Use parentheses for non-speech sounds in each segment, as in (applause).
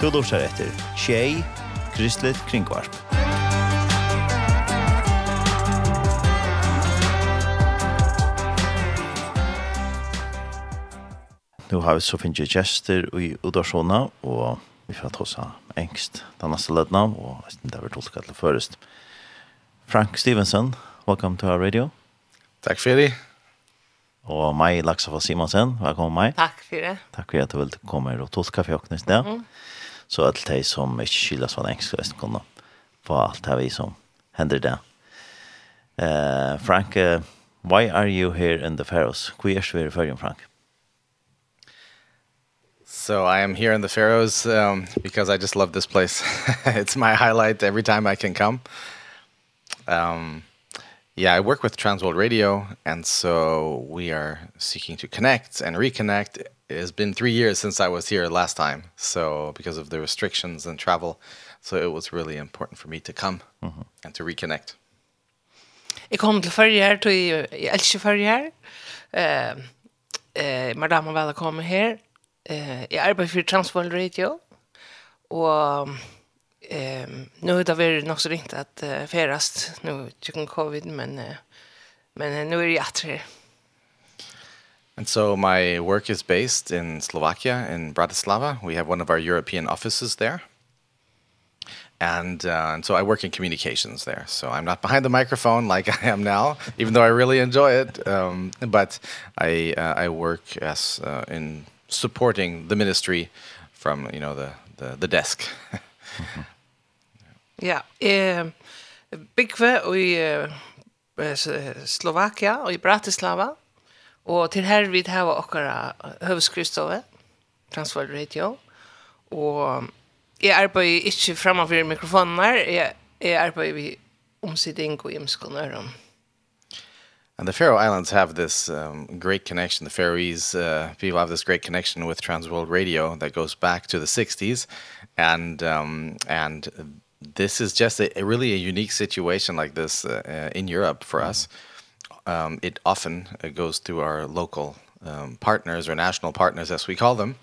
Du lursar etter Tjei, Kristelig Kringvarp. Nu har vi så finnes gjester i Udarsona, og vi får ta oss av engst den neste ledna, og det har vært tolka til først. Frank Stevenson, welcome to our radio. Takk for det. Og meg, Laksafa Simonsen, velkommen meg. Takk for det. Takk for at du ville komme og tolka for åknes det. Mm så att det som inte skiljas från engelska resten kunde på allt det vi som händer där. Eh, Frank, uh, why are you here in the Faroes? Hur är du för dig, Frank? So I am here in the Faroes um, because I just love this place. (laughs) it's my highlight every time I can come. Um, yeah, I work with Transworld Radio, and so we are seeking to connect and reconnect. It has been three years since I was here last time, so because of the restrictions and travel, so it was really important for me to come mm -hmm. and to reconnect. Jeg kom til førre her, til jeg elsker førre her. Uh, uh, Madame og velkommen her. Eh, jeg arbeider for Transworld Radio, og... Um, Ehm nu har det varit nog så rent att uh, färast nu tycker covid men uh, men nu är det att. And so my work is based in Slovakia in Bratislava. We have one of our European offices there. And uh and so I work in communications there. So I'm not behind the microphone like (laughs) I am now, even though I really enjoy it. Um but I uh, I work as uh, in supporting the ministry from, you know, the the the desk. Mm (laughs) -hmm. Ja, eh, byggve i eh, Slovakia og i Bratislava. Og til her vi har okkara høveskrystove, transfer radio. Og jeg arbeider ikke fremover mikrofonen her, jeg, jeg arbeider vi omsiding og imskonøren. And the Faroe Islands have this um, great connection. The Faroese uh, people have this great connection with Transworld Radio that goes back to the 60s. And, um, and this is just a, a really a unique situation like this uh, uh, in Europe for mm us. Um it often uh, goes through our local um partners or national partners as we call them.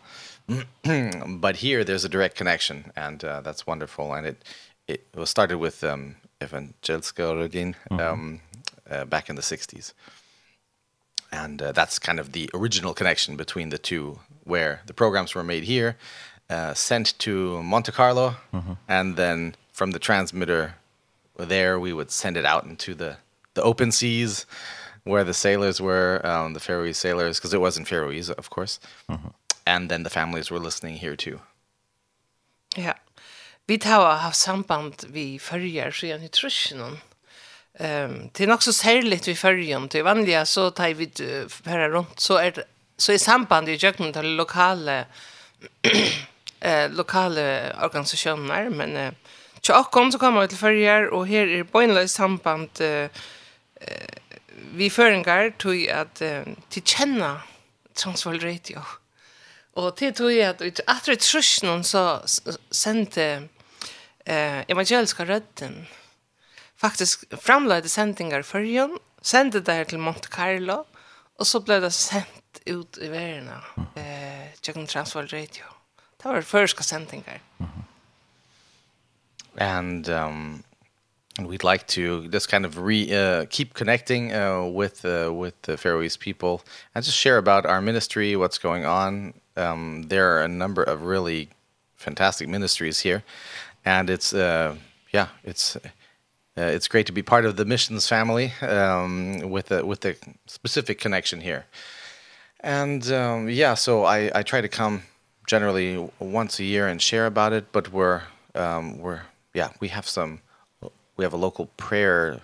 (clears throat) but here there's a direct connection and uh, that's wonderful and it it was started with um Evangelska rodin mm -hmm. um uh, back in the 60s. And uh, that's kind of the original connection between the two where the programs were made here uh sent to Monte Carlo mm -hmm. and then from the transmitter there we would send it out into the the open seas where the sailors were um the Faroese sailors because it was in Faroese of course. mm -hmm. And then the families were listening here too. Ja. Vi tar haft samband vi förjar så jag nutrition. Ehm det är också särskilt vi följer till vanliga så tar vi för runt så är så är samband i jöknen till lokala (clears throat) eh lokala organisationer men eh, Så åkken så kommer vi til och og her er bøgnløs samband uh, vi føringer till at uh, til kjenne Transvold Radio. Og til tog at etter trus någon så sendte uh, evangeliska rødden faktisk framlade sendingar förrjun, sendte det til Monte Carlo, og så ble det sendt ut i verden eh, Jøkken Transvold Radio. Det var det første sendingar. Mm -hmm and um and we'd like to just kind of re uh, keep connecting uh, with uh, with the Faroese people and just share about our ministry, what's going on. Um there are a number of really fantastic ministries here and it's uh yeah, it's uh, it's great to be part of the missions family um with a with a specific connection here. And um yeah, so I I try to come generally once a year and share about it, but we're um we're yeah, we have some we have a local prayer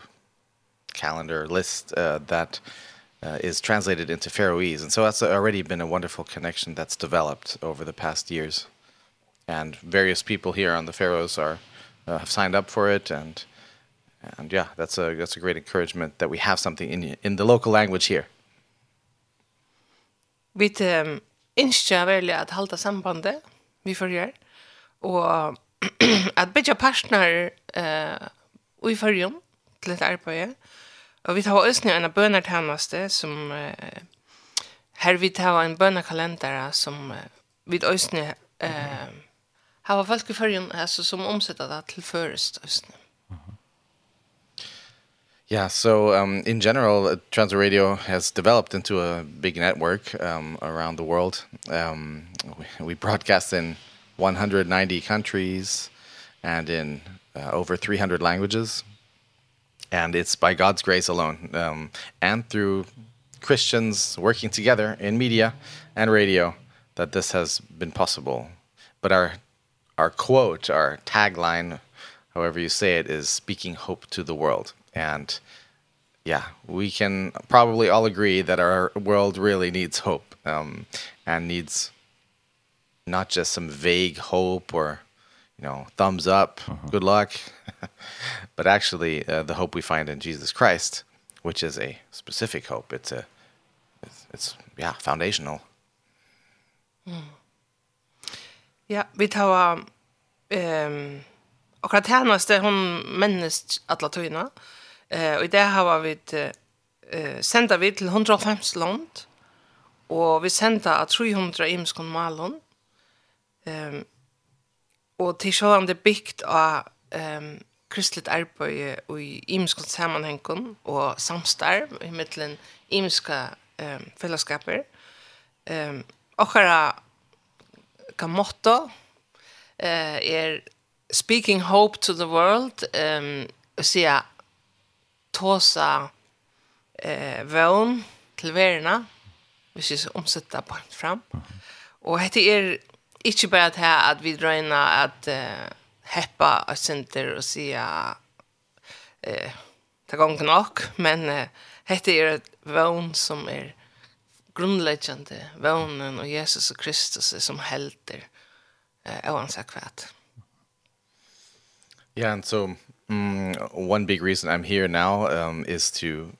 calendar list uh, that uh, is translated into Faroese. And so that's already been a wonderful connection that's developed over the past years. And various people here on the Faroes are uh, have signed up for it and and yeah, that's a that's a great encouragement that we have something in in the local language here. Vi um, innskjer veldig at halda sambandet vi får gjøre, og (clears throat) att bitja partner eh uh, i förrum til ett arbete. Och vi tar oss nu en bönartjänste som eh, här vi tar en bönarkalender som eh, vi også eh har folk i förrum alltså som omsätter det till först ösne. Yeah, so um, in general, uh, Transit Radio has developed into a big network um, around the world. Um, we, we broadcast in 190 countries and in uh, over 300 languages. And it's by God's grace alone um, and through Christians working together in media and radio that this has been possible. But our our quote, our tagline, however you say it, is speaking hope to the world. And yeah, we can probably all agree that our world really needs hope um and needs not just some vague hope or you know thumbs up uh -huh. good luck (laughs) but actually uh, the hope we find in Jesus Christ which is a specific hope it's a it's, it's yeah foundational mm. ja vi tar ehm och att här hon männes alla tøyna. eh och det har vi eh senda vi til 150 land og vi senda at 300 imskon malon Ehm og til sjåan det bygd av ehm kristligt arbeid og i imenskalt sammanhengen og samstarv i mittelen ehm um, fellesskaper. Um, Okkara kan motto uh, er speaking hope to the world um, og sier tåsa eh, vøvn til verena hvis vi omsetter på fram. Og dette er ikke bare att här att vi drøyna at uh, heppa og center og se eh ta gong nok, men uh, hette er et vån som er grundläggande vånen och Jesus och Kristus er som helter eh oavsett vad. Yeah, and so mm, one big reason I'm here now um, is to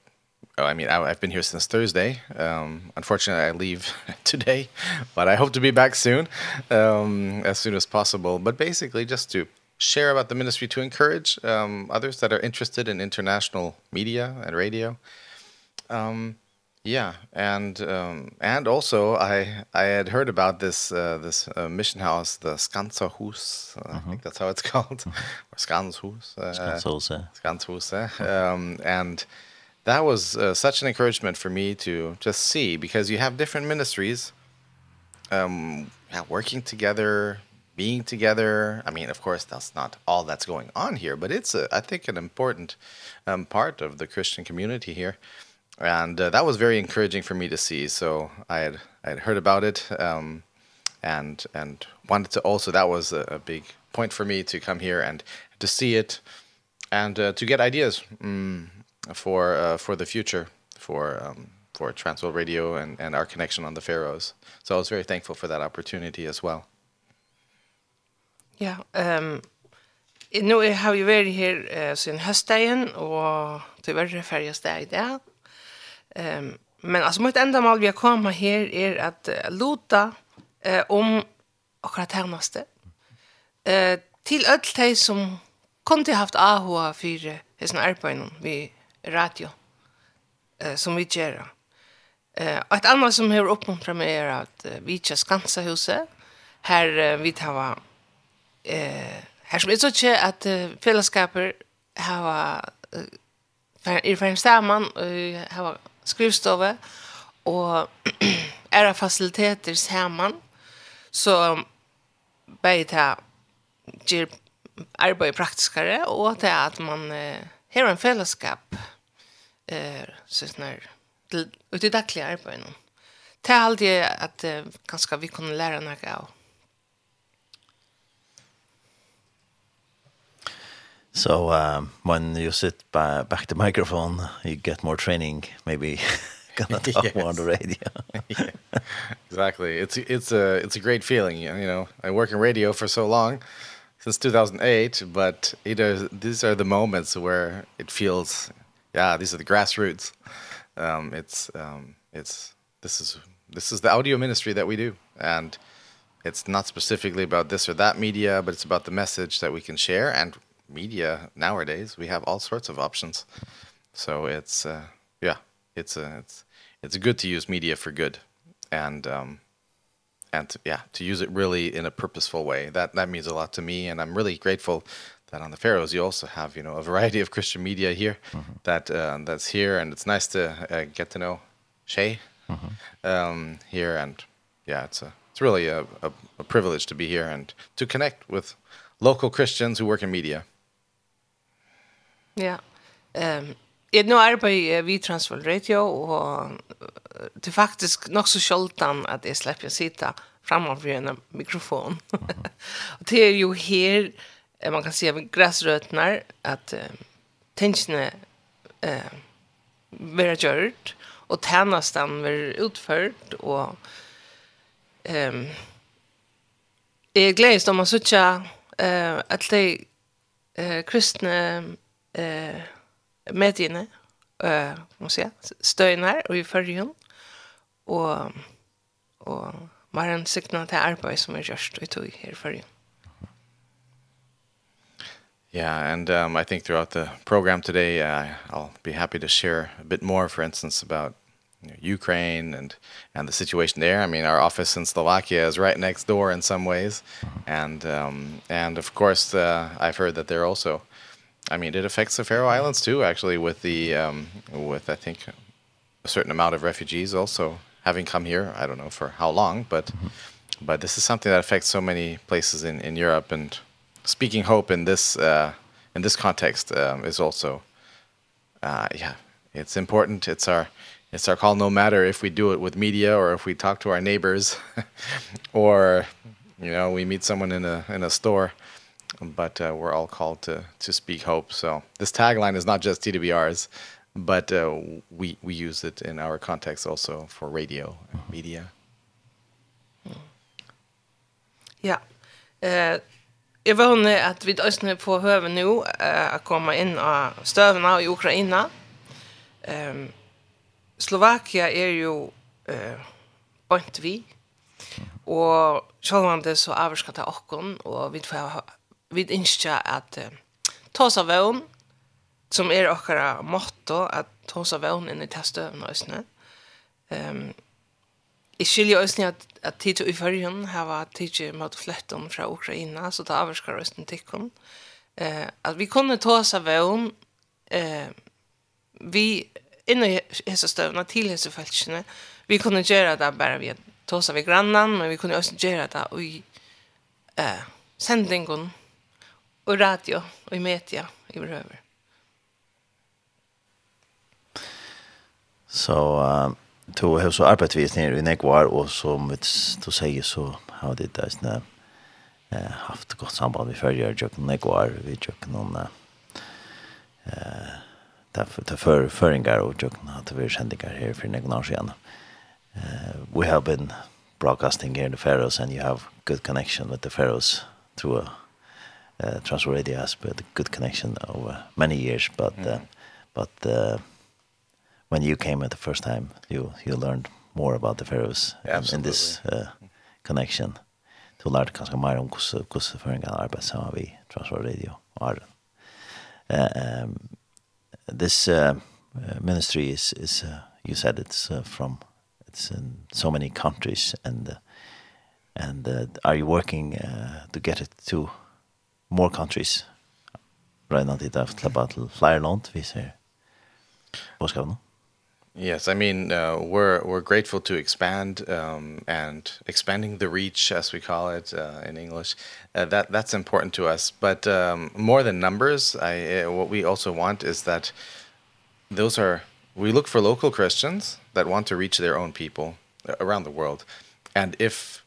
Oh, I mean, I, I've been here since Thursday. Um, unfortunately, I leave (laughs) today, but I hope to be back soon, um, as soon as possible. But basically, just to share about the ministry to encourage um, others that are interested in international media and radio. Um, yeah, and um, and also I I had heard about this uh, this uh, mission house, the Skanzerhus, uh. I think that's how it's (laughs) called, or Skanzerhus. Uh, Skanzerhus. Skanzerhus. Um, and that was uh, such an encouragement for me to just see because you have different ministries um yeah, working together, being together. I mean, of course, that's not all that's going on here, but it's a, I think an important um part of the Christian community here. And uh, that was very encouraging for me to see. So I had I had heard about it um and and wanted to also that was a, a big point for me to come here and to see it and uh, to get ideas mm, for uh, for the future for um for Transworld Radio and and our connection on the Faroes. So I was very thankful for that opportunity as well. Ja, ehm nu har vi varit här uh, sen höstdagen och det färjas det i det. Ehm men alltså mitt enda mål vi har komma här är att uh, lota eh uh, om akkurat härnaste. Eh till öll de som kunde haft AHA för hesen arbeten vi radio eh, som vi gjør. Eh, og et annet som har oppmuntret meg er at eh, vi ikke skanser huset. Her eh, vi tar eh, her som er så ikke at eh, fellesskaper har eh, er for en stemmen og har skrivstove og er (clears throat) fasiliteter sammen så bare ta gjør arbeid praktiskere og til at man eh, har en fellesskap eh så snar ut det dagliga arbetet. Det är alltid att eh, kanske vi kunde lära något av. So um, when you sit by, back the microphone, you get more training, maybe (laughs) gonna talk yes. more on the radio. (laughs) yeah. Exactly. It's it's a it's a great feeling, you know. I work in radio for so long since 2008, but it is, these are the moments where it feels yeah, these are the grassroots. Um it's um it's this is this is the audio ministry that we do and it's not specifically about this or that media, but it's about the message that we can share and media nowadays we have all sorts of options. So it's uh yeah, it's a it's it's good to use media for good and um and to, yeah to use it really in a purposeful way that that means a lot to me and I'm really grateful that on the Faroes you also have you know a variety of Christian media here mm -hmm. that uh, that's here and it's nice to uh, get to know Shay mm -hmm. um, here and yeah it's a it's really a, a a privilege to be here and to connect with local Christians who work in media. Ja. Ehm Jeg nå arbeider vi Transworld Radio, og det er faktisk nok så sjeldan at jeg slipper å sitte framover gjennom mikrofon. (laughs) og det er jo her man kan se vid gräsrötterna att eh, tänkerna eh, vara gjort och tjänsten vera utförd och ehm Jeg er gledest om å sitte uh, at de uh, kristne uh, mediene, uh, må si, støyene her og i førjen, og, og var en siktene til arbeid som er gjørst i tog her i førjen. Yeah, and um, I think throughout the program today, uh, I'll be happy to share a bit more, for instance, about you know, Ukraine and, and the situation there. I mean, our office in Slovakia is right next door in some ways. And, um, and of course, uh, I've heard that they're also, I mean, it affects the Faroe Islands too, actually, with the, um, with I think a certain amount of refugees also having come here. I don't know for how long, but, but this is something that affects so many places in, in Europe and speaking hope in this uh, in this context um, is also uh, yeah, it's important. It's our it's our call no matter if we do it with media or if we talk to our neighbors (laughs) or you know, we meet someone in a in a store but uh, we're all called to to speak hope. So this tagline is not just TWRs but uh, we we use it in our context also for radio and media. Yeah. Uh Jeg var henne at vi døysene på høve nå uh, at komme inn av støvene i Ukraina. Um, Slovakia er jo uh, bønt vi, og selv om det så avvarska til åkken, og vi, vi innskja at uh, tås av vøvn, som er okkara motto, at tosa av vøvn inn i testøvene døysene. Um, Jeg skiljer også at, at tid til uførgen har vært tid til måtte flette fra Ukraina, så det avskar også en tikkun. Eh, at vi kunne ta oss av eh, vi inne i hese støvna til hese felskene, vi kunne gjøre det bare vi ta oss av i grannan, men vi kunne også gjøre det i eh, sendingen, og radio, og i media, i behøver. Så... So, uh to har så arbeidsvis nere i Nekvar og som du sier så har det sånn såna eh haft godt samband med förra Jøkken Nekvar vi Jøkken noen eh därför ta för föringar och Jöken att vi sändigar här för några år sedan. Uh, we have been broadcasting here in the Faroes and you have good connection with the Faroes through a uh, transfer Radio has been a good connection over many years but uh, but uh, when you came at the first time, you you learned more about the Faroes in, in this uh, connection. to lærte kanskje mer om hvordan, hvordan føringen arbeidet sammen vi transfer Radio og Uh, um, this uh, ministry is, is uh, you said it's uh, from it's in so many countries and uh, and uh, are you working uh, to get it to more countries? Right now, det about flyer land, vi ser. Hva skal vi? Yes, I mean uh we're we're grateful to expand um and expanding the reach as we call it uh in English. Uh, that that's important to us, but um more than numbers, I uh, what we also want is that those are we look for local Christians that want to reach their own people around the world. And if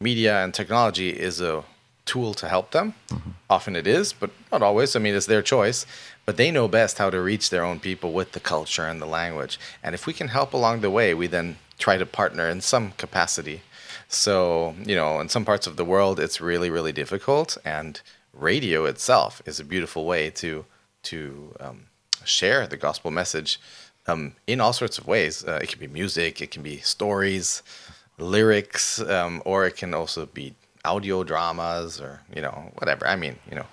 media and technology is a tool to help them, mm -hmm. often it is, but not always. I mean, it's their choice but they know best how to reach their own people with the culture and the language. And if we can help along the way, we then try to partner in some capacity. So, you know, in some parts of the world it's really really difficult and radio itself is a beautiful way to to um share the gospel message um in all sorts of ways. Uh, it can be music, it can be stories, lyrics, um or it can also be audio dramas or, you know, whatever. I mean, you know,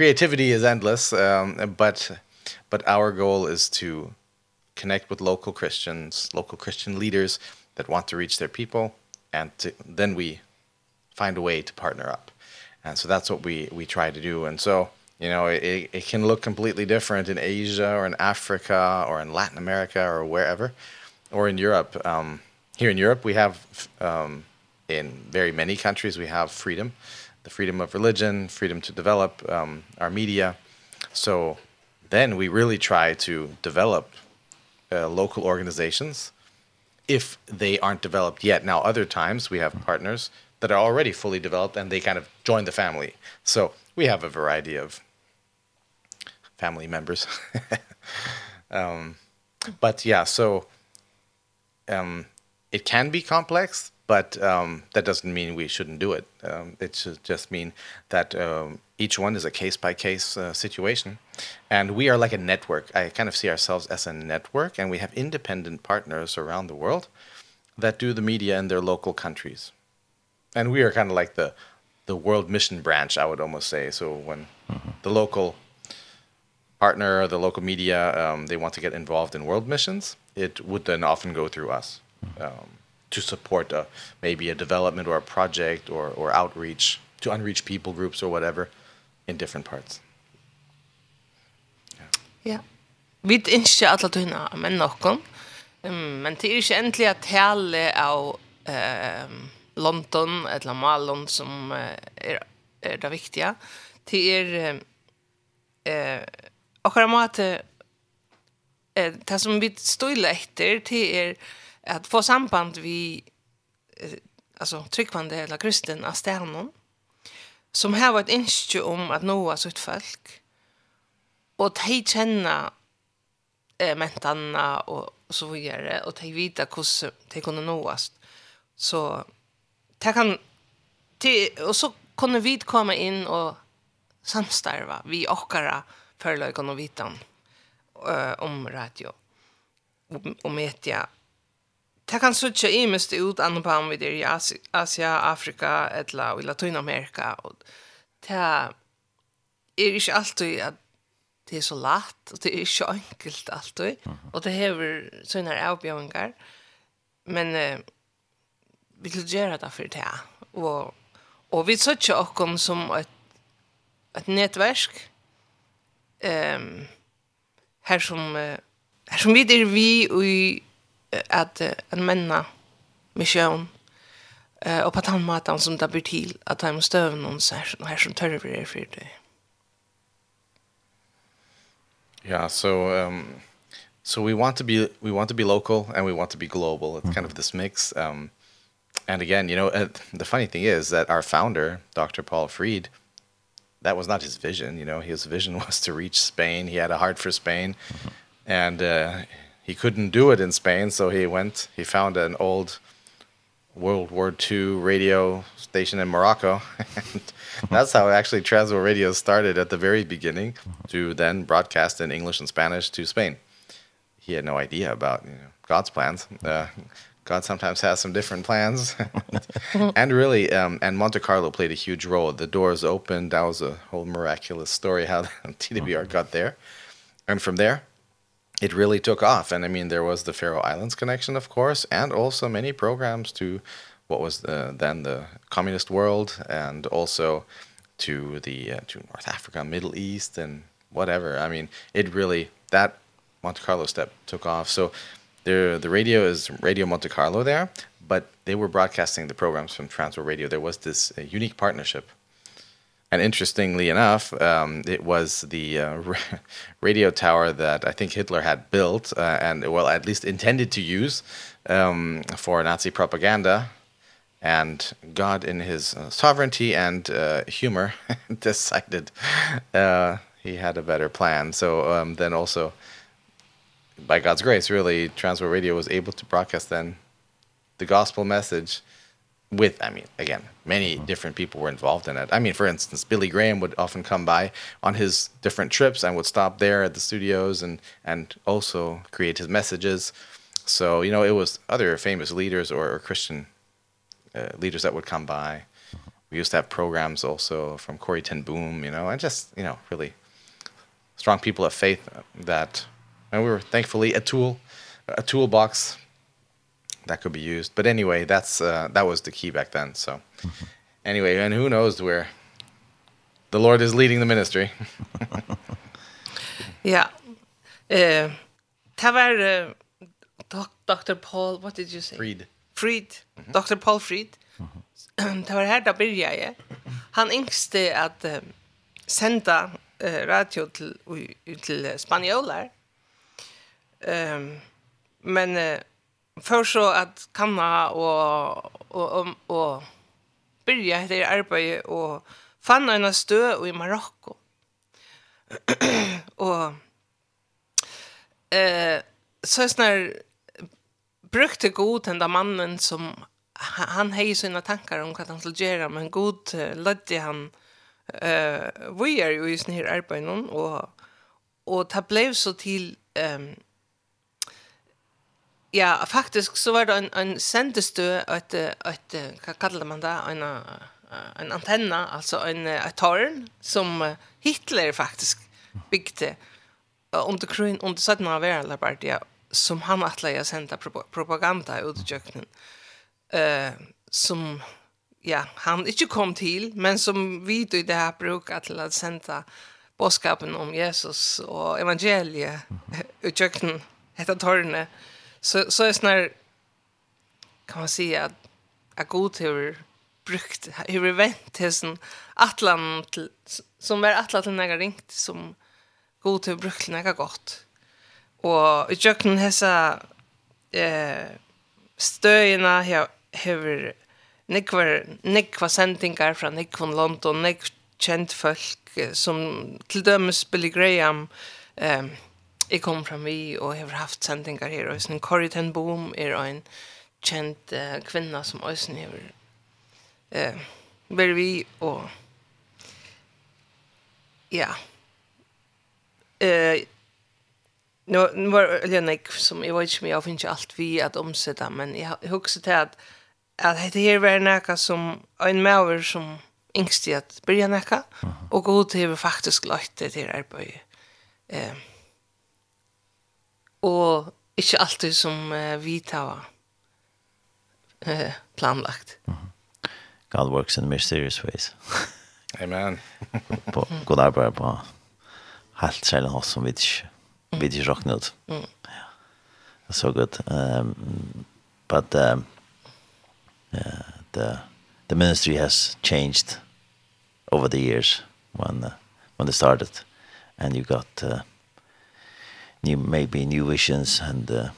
creativity is endless um but but our goal is to connect with local Christians, local Christian leaders that want to reach their people and to, then we find a way to partner up. And so that's what we we try to do. And so, you know, it it can look completely different in Asia or in Africa or in Latin America or wherever or in Europe. Um here in Europe we have um in very many countries we have freedom the freedom of religion, freedom to develop um, our media. So then we really try to develop uh, local organizations if they aren't developed yet. Now, other times we have partners that are already fully developed and they kind of join the family. So we have a variety of family members. (laughs) um, but yeah, so um, it can be complex but um that doesn't mean we shouldn't do it. Um it should just mean that um each one is a case by case uh, situation. And we are like a network. I kind of see ourselves as a network and we have independent partners around the world that do the media in their local countries. And we are kind of like the the world mission branch i would almost say. So when mm -hmm. the local partner the local media um they want to get involved in world missions it would then often go through us. Um to support a, maybe a development or a project or, or outreach to unreached people groups or whatever in different parts. Ja. ja Vi ønsker alle til men noen. Um, men det er ikke endelig at hele av um, London, eller Malon, som är er, er det viktiga. Det er och akkurat måste eh det som vi støyler efter det er att få samband vi eh, alltså tryckvande eller kristen av stjärnan som har varit instju om att nå sitt folk och de känna eh, mentarna och, så vidare och de vita hur de kunde nås så det kan te, och så kunde vi komma in och samstarva vi åkara förlöjkan och vitan uh, om radio och, och media. Det kan sutja i mest ut annan på om vi er i Asia, Afrika, etla, og i Latinamerika. Og det er ikke alltid at det er så latt, og det er ikke enkelt alltid. Mm. Og det hever sånne avbjøringar. Men eh, vi vil gjøre det for det. Og, og vi suttja okkom som et, et nettverk um, her som, her som vi er vi og i att en männa mission eh och på den maten som det blir till att ta med stöven och så här som törver är för det. Yeah, so um so we want to be we want to be local and we want to be global. It's mm -hmm. kind of this mix um and again, you know, uh, the funny thing is that our founder, Dr. Paul Fried, that was not his vision, you know. His vision (laughs) was to reach Spain. He had a heart for Spain. Mm -hmm. And uh he couldn't do it in Spain, so he went. He found an old World War II radio station in Morocco. (laughs) and that's how actually Transworld Radio started at the very beginning to then broadcast in English and Spanish to Spain. He had no idea about, you know, God's plans. Uh, God sometimes has some different plans. (laughs) and really um and Monte Carlo played a huge role. The doors opened. That was a whole miraculous story how (laughs) TWR got there. And from there, it really took off. And I mean, there was the Faroe Islands connection, of course, and also many programs to what was the, then the communist world and also to the uh, to North Africa, Middle East and whatever. I mean, it really that Monte Carlo step took off. So the the radio is Radio Monte Carlo there, but they were broadcasting the programs from Transworld Radio. There was this uh, unique partnership And interestingly enough, um, it was the uh, (laughs) radio tower that I think Hitler had built uh, and, well, at least intended to use um, for Nazi propaganda. And God, in his uh, sovereignty and uh, humor, (laughs) decided uh, he had a better plan. So um, then also, by God's grace, really, Transworld Radio was able to broadcast then the gospel message – with I mean again many different people were involved in it. I mean for instance Billy Graham would often come by on his different trips and would stop there at the studios and and also create his messages. So you know it was other famous leaders or, or Christian uh, leaders that would come by. We used to have programs also from Corey Ten Boom, you know, and just, you know, really strong people of faith that and we were thankfully a tool a toolbox that could be used. But anyway, that's uh that was the key back then. So anyway, and who knows where the Lord is leading the ministry. (laughs) yeah. Eh, det var uh, Dr. Paul, what did you say? Fried. Fried. Mm -hmm. Dr. Paul Fried. (clears throat) Det var her da byrja jeg. Han yngste at uh, senda uh, radio til, u, til spanjolar. Um, men uh, för så att kanna och och och, och börja det arbete och fann en stö i Marocko. och eh så snar brukte god den där mannen som han hej sina tankar om vad han skulle göra men god ledde han eh vi är ju i snir någon och och ta blev så till ehm um, Ja, faktisk så var det en, en sendestø, et, et, hva kaller man det, en, en antenna, altså en, et tårn, som Hitler faktisk bygde under krön under sätten av verden, som han atleie lägga propaganda ut i kjøkkenen, Eh som ja, han ikke kom till men som vi i det här bruker att å sända bådskapen om Jesus och evangeliet i köknen. Hetta torne så så är snar kan man säga att a god hur brukt hur vänt till atlan Atlant som är atlan till några ringt som god hur brukt några gott. Och i kan hesa eh stöjna här hur Nikvar Nikva sendingar fra nekvon London, nekv kjent folk som til dømes Billy Graham, ehm jeg kom fram vi og har haft sendingar her, og sånn Corrie Ten Boom er en kjent uh, kvinna som også har uh, vært vi, og ja, eh, nå nu var det nek som jeg vet ikke, men jeg finner ikke alt vi att omsätta men jag husker till att att det här var näka som en maver som yngst i at börja näka och gå till faktiskt lätt det til på eh og ikke alltid som uh, vi tar uh, planlagt. Mm -hmm. God works in mysterious ways. Amen. (laughs) på, god arbeid på helt særlig hos som vi ikke, vi ikke råkner ut. Mm. Ja. So good. Um, but um, uh, the the ministry has changed over the years when uh, when they started and you got uh, new maybe new visions and uh,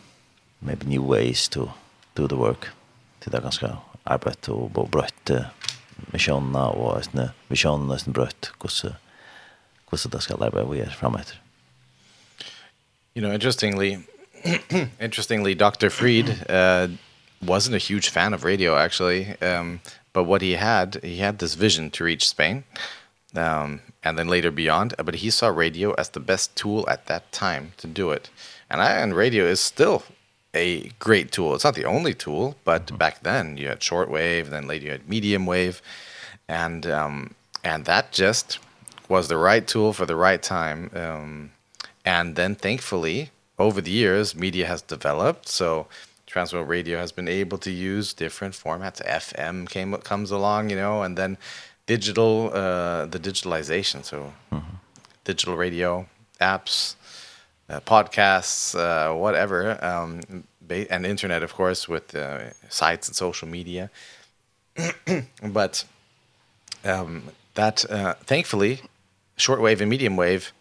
maybe new ways to do the work. Det är ganska og bo brøtt uh, missionerna och östne missionerna östne brött hvordan hvordan det skal arbeide vi är framåt. You know, interestingly (clears throat) interestingly Dr. Fried uh wasn't a huge fan of radio actually. Um but what he had, he had this vision to reach Spain um, and then later beyond. But he saw radio as the best tool at that time to do it. And I, and radio is still a great tool. It's not the only tool, but mm -hmm. back then you had shortwave, then later you had medium wave, and um, and that just was the right tool for the right time. Um, and then thankfully over the years media has developed, so Transworld Radio has been able to use different formats. FM came comes along, you know, and then digital uh the digitalization so mm -hmm. digital radio apps uh, podcasts uh whatever um and internet of course with uh, sites and social media. (clears throat) But um that uh thankfully shortwave and medium wave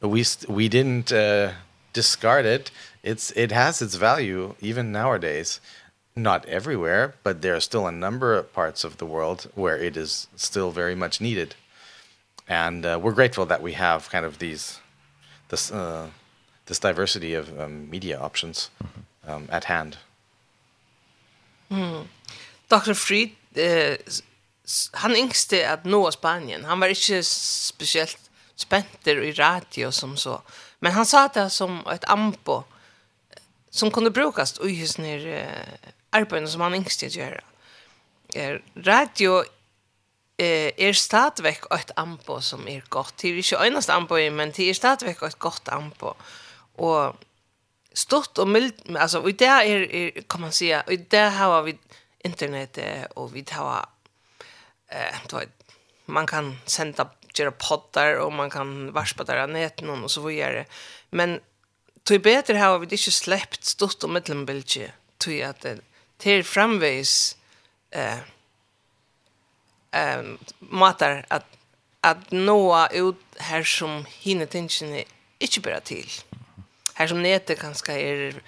we we didn't uh discard it. It's it has its value even nowadays not everywhere, but there are still a number of parts of the world where it is still very much needed. And uh, we're grateful that we have kind of these this uh this diversity of um, media options um at hand. Mm. Dr. Fried eh han yngste at nå Spanien. Han var ikke spesielt spenter i radio som så. Men han sa det som ett ampo som kunde brukas i hus ner arbeid som han yngst til å gjøre. Er, radio eh, er stadigvæk et anbo som er godt. Det er ikke øynest anbo, men det er stadigvæk et godt anbo. Og stort og mildt, altså, og det er, er, kan man si, og det har vi internettet, og vi har, eh, du vet, man kan senda, gjøre poddar, og man kan varspa der av neten, og så videre. Men tog bedre har vi ikke sleppt stort og middelmbildet, tog at det til framvis eh, eh, matar at, at noa ut her som hine tingene ikke bara til. Her som nete kanskje er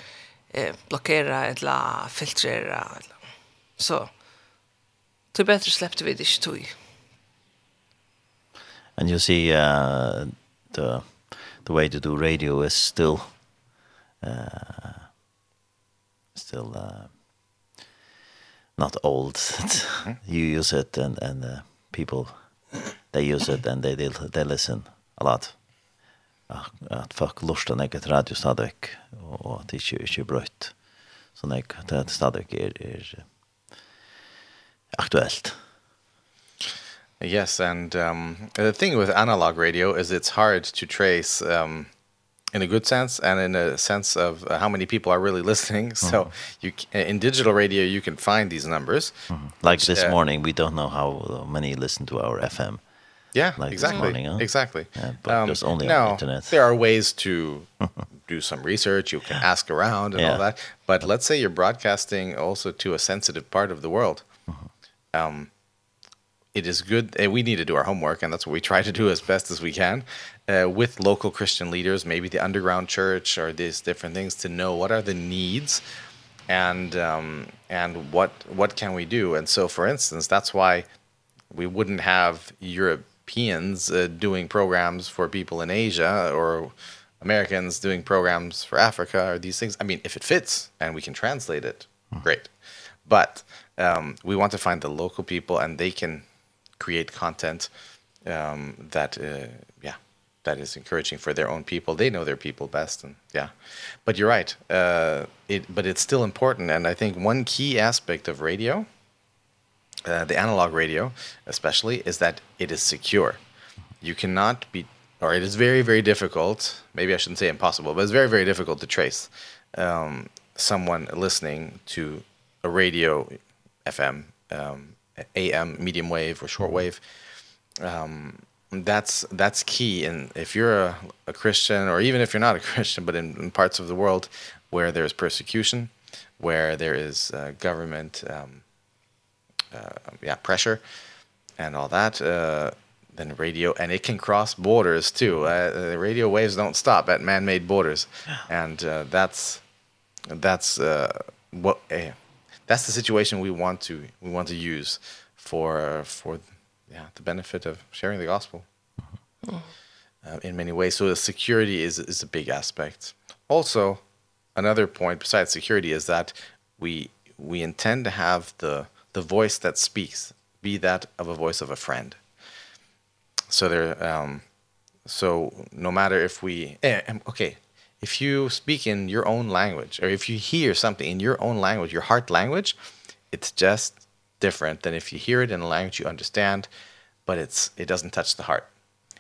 eh, blokkera eller filtrera. Eller. Så det bättre bedre sleppte vi det ikke tog. And you see uh, the the way to do radio is still uh, still uh, not old. (laughs) you use it and and uh, people they use it and they they, they listen a lot. at folk lustar när det radio stadigt og at det inte inte brøtt. Så när det stadigt er er aktuelt. Yes and um the thing with analog radio is it's hard to trace um in a good sense and in a sense of uh, how many people are really listening. Mm (laughs) -hmm. so you in digital radio you can find these numbers. Mm -hmm. like which, this uh, morning we don't know how many listen to our fm yeah like exactly. morning, huh? exactly. Yeah, but um, there's only now, on the internet. there are ways to (laughs) do some research. You can ask around and yeah. all that. But let's say you're broadcasting also to a sensitive part of the world. Mm -hmm. um it is good uh, we need to do our homework and that's what we try to do as best as we can uh with local Christian leaders maybe the underground church or these different things to know what are the needs and um and what what can we do. And so for instance that's why we wouldn't have Europeans uh, doing programs for people in Asia or Americans doing programs for Africa or these things. I mean if it fits and we can translate it great. But um we want to find the local people and they can create content um, that, uh, yeah, that is encouraging for their own people. They know their people best. And yeah, but you're right. Uh, it, but it's still important. And I think one key aspect of radio, uh, the analog radio especially, is that it is secure. You cannot be, or it is very, very difficult. Maybe I shouldn't say impossible, but it's very, very difficult to trace um, someone listening to a radio FM um, AM, medium wave, or short wave. Um, that's that's key. And if you're a, a Christian, or even if you're not a (laughs) Christian, but in, in parts of the world where there is persecution, where there is uh, government, um, uh, yeah, pressure, and all that. Uh, then radio and it can cross borders too. Uh, the radio waves don't stop at man-made borders. And uh, that's that's uh what uh, that's the situation we want to we want to use for for yeah the benefit of sharing the gospel. Um, uh, in many ways. So the security is is a big aspect. Also another point besides security is that we we intend to have the the voice that speaks be that of a voice of a friend. So there um so no matter if we eh, okay if you speak in your own language or if you hear something in your own language, your heart language, it's just different than if you hear it in a language you understand, but it's it doesn't touch the heart.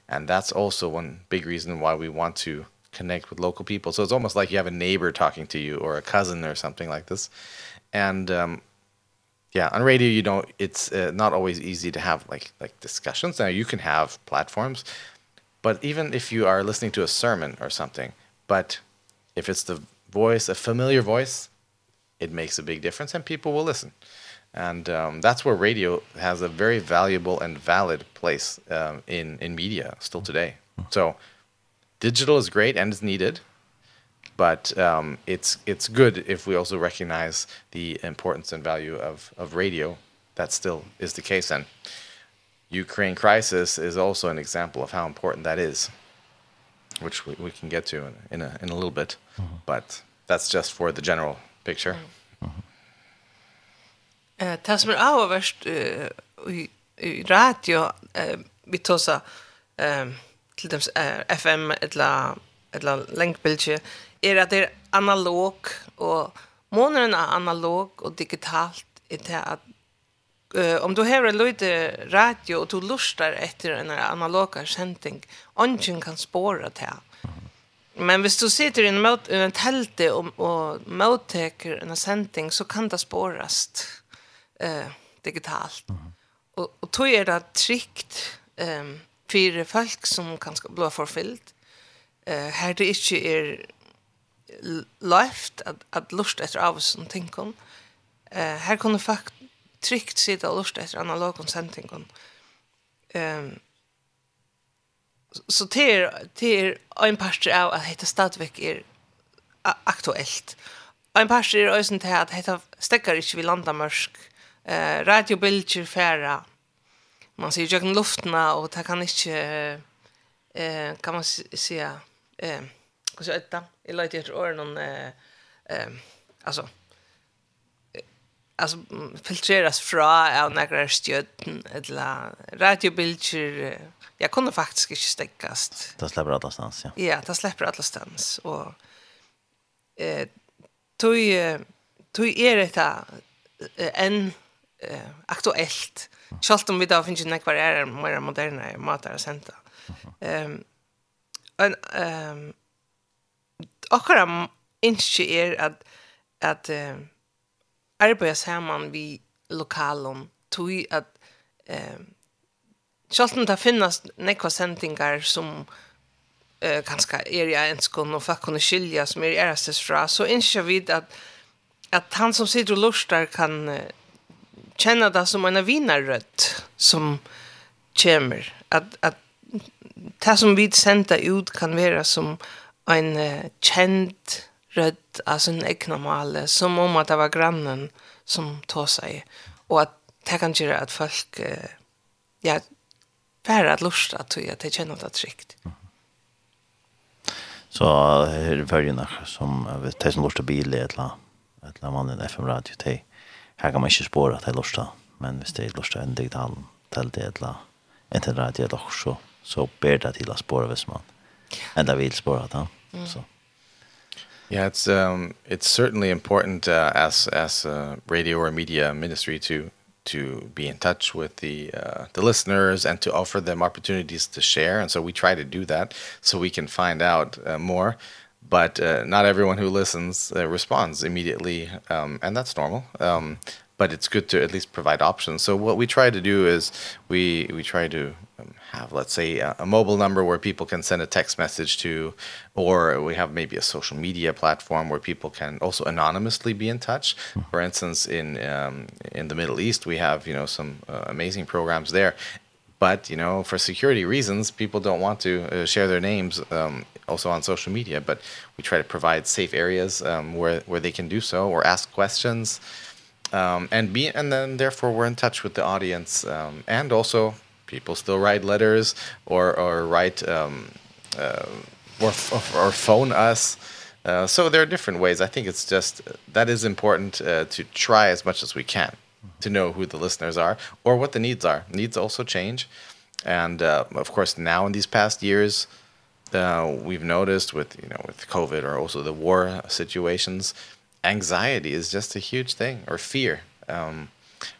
And that's also one big reason why we want to connect with local people. So it's almost like you have a neighbor talking to you or a cousin or something like this. And um yeah, on radio you don't it's uh, not always easy to have like like discussions. Now you can have platforms, but even if you are listening to a sermon or something, But if it's the voice, a familiar voice, it makes a big difference and people will listen. And um that's where radio has a very valuable and valid place um in in media still today. So digital is great and is needed, but um it's it's good if we also recognize the importance and value of of radio. That still is the case and Ukraine crisis is also an example of how important that is which we, we can get to in, in, a, in a little bit. Uh -huh. But that's just for the general picture. eh -huh. Det som är avvärst i radio, vi tåsar till dem FM eller eller länkbilder är att det är analog och månaden är analog och digitalt är det att uh, om du har en lite radio och du lustar efter en analoga sändning, ingen kan spåra det här. Men hvis du sitter i en, mot, en telte og, og motteker en sending, så kan det spårast eh, digitalt. Mm. Og, og tog er det trygt um, for folk som kan bli forfyllt. Eh, her det ikke er løft at, at lust etter av oss som tenker om. Eh, her kunne folk tryggt sitta och lust efter analog konsentingon. Ehm um, så till till en part av att heta stadväck är aktuellt. En part är ösen till att heta stäcker inte vi landa mörsk. Radiobilder färra. Man ser ju kan luftna och det kan inte eh kan man säga eh hur så detta? Jag lägger ett ord någon Uh, eh alltså alltså filtreras fra av några stjärn eller radiobilder jag kunde faktiskt inte stäckas. Det släpper alla stans, ja. Ja, det släpper alla stans och eh tog tog är det en eh, aktuellt. Schalt om vi då finns ju kvar är mer moderna matar och senta. Ehm en ehm och kan inte är att att eh, arbeider sammen vi lokalen, tog at eh Sjálvt det finnes nekva sendingar som eh, ganske er i enskån og folk kunne skilja som er erastes fra, så innskjer vi at, at han som sitter og lustar kan eh, kjenne det som en vinarrødt som kommer. At, at det som vi sender ut kan være som en eh, kjent rødt av sin egna male som om at det var grannen som tog seg. Og at det kan gjøre at folk uh, ja, bare at lusta at de känner det tryggt. Mm. Så her er følgende som de som lurer bil i et eller annet mann i FM-radio, de, her kan man ikke spåre at de lurer, men hvis de lurer en digital til det et eller annet radio eller så, så ber det til å spåre hvis man enda vil spore det. Så. Yeah, it's um it's certainly important uh, as as a radio or media ministry to to be in touch with the uh the listeners and to offer them opportunities to share. And so we try to do that so we can find out uh, more. But uh, not everyone who listens uh, responds immediately um and that's normal. Um but it's good to at least provide options. So what we try to do is we we try to um, have, let's say, a, a mobile number where people can send a text message to, or we have maybe a social media platform where people can also anonymously be in touch. For instance, in um, in the Middle East, we have you know some uh, amazing programs there, but you know for security reasons, people don't want to uh, share their names um, also on social media. But we try to provide safe areas um, where where they can do so or ask questions. Um, and be and then therefore we're in touch with the audience um, and also people still write letters or or write um uh, or or phone us. Uh so there are different ways. I think it's just that is important uh, to try as much as we can to know who the listeners are or what the needs are. Needs also change. And uh of course now in these past years uh we've noticed with you know with covid or also the war situations anxiety is just a huge thing or fear. Um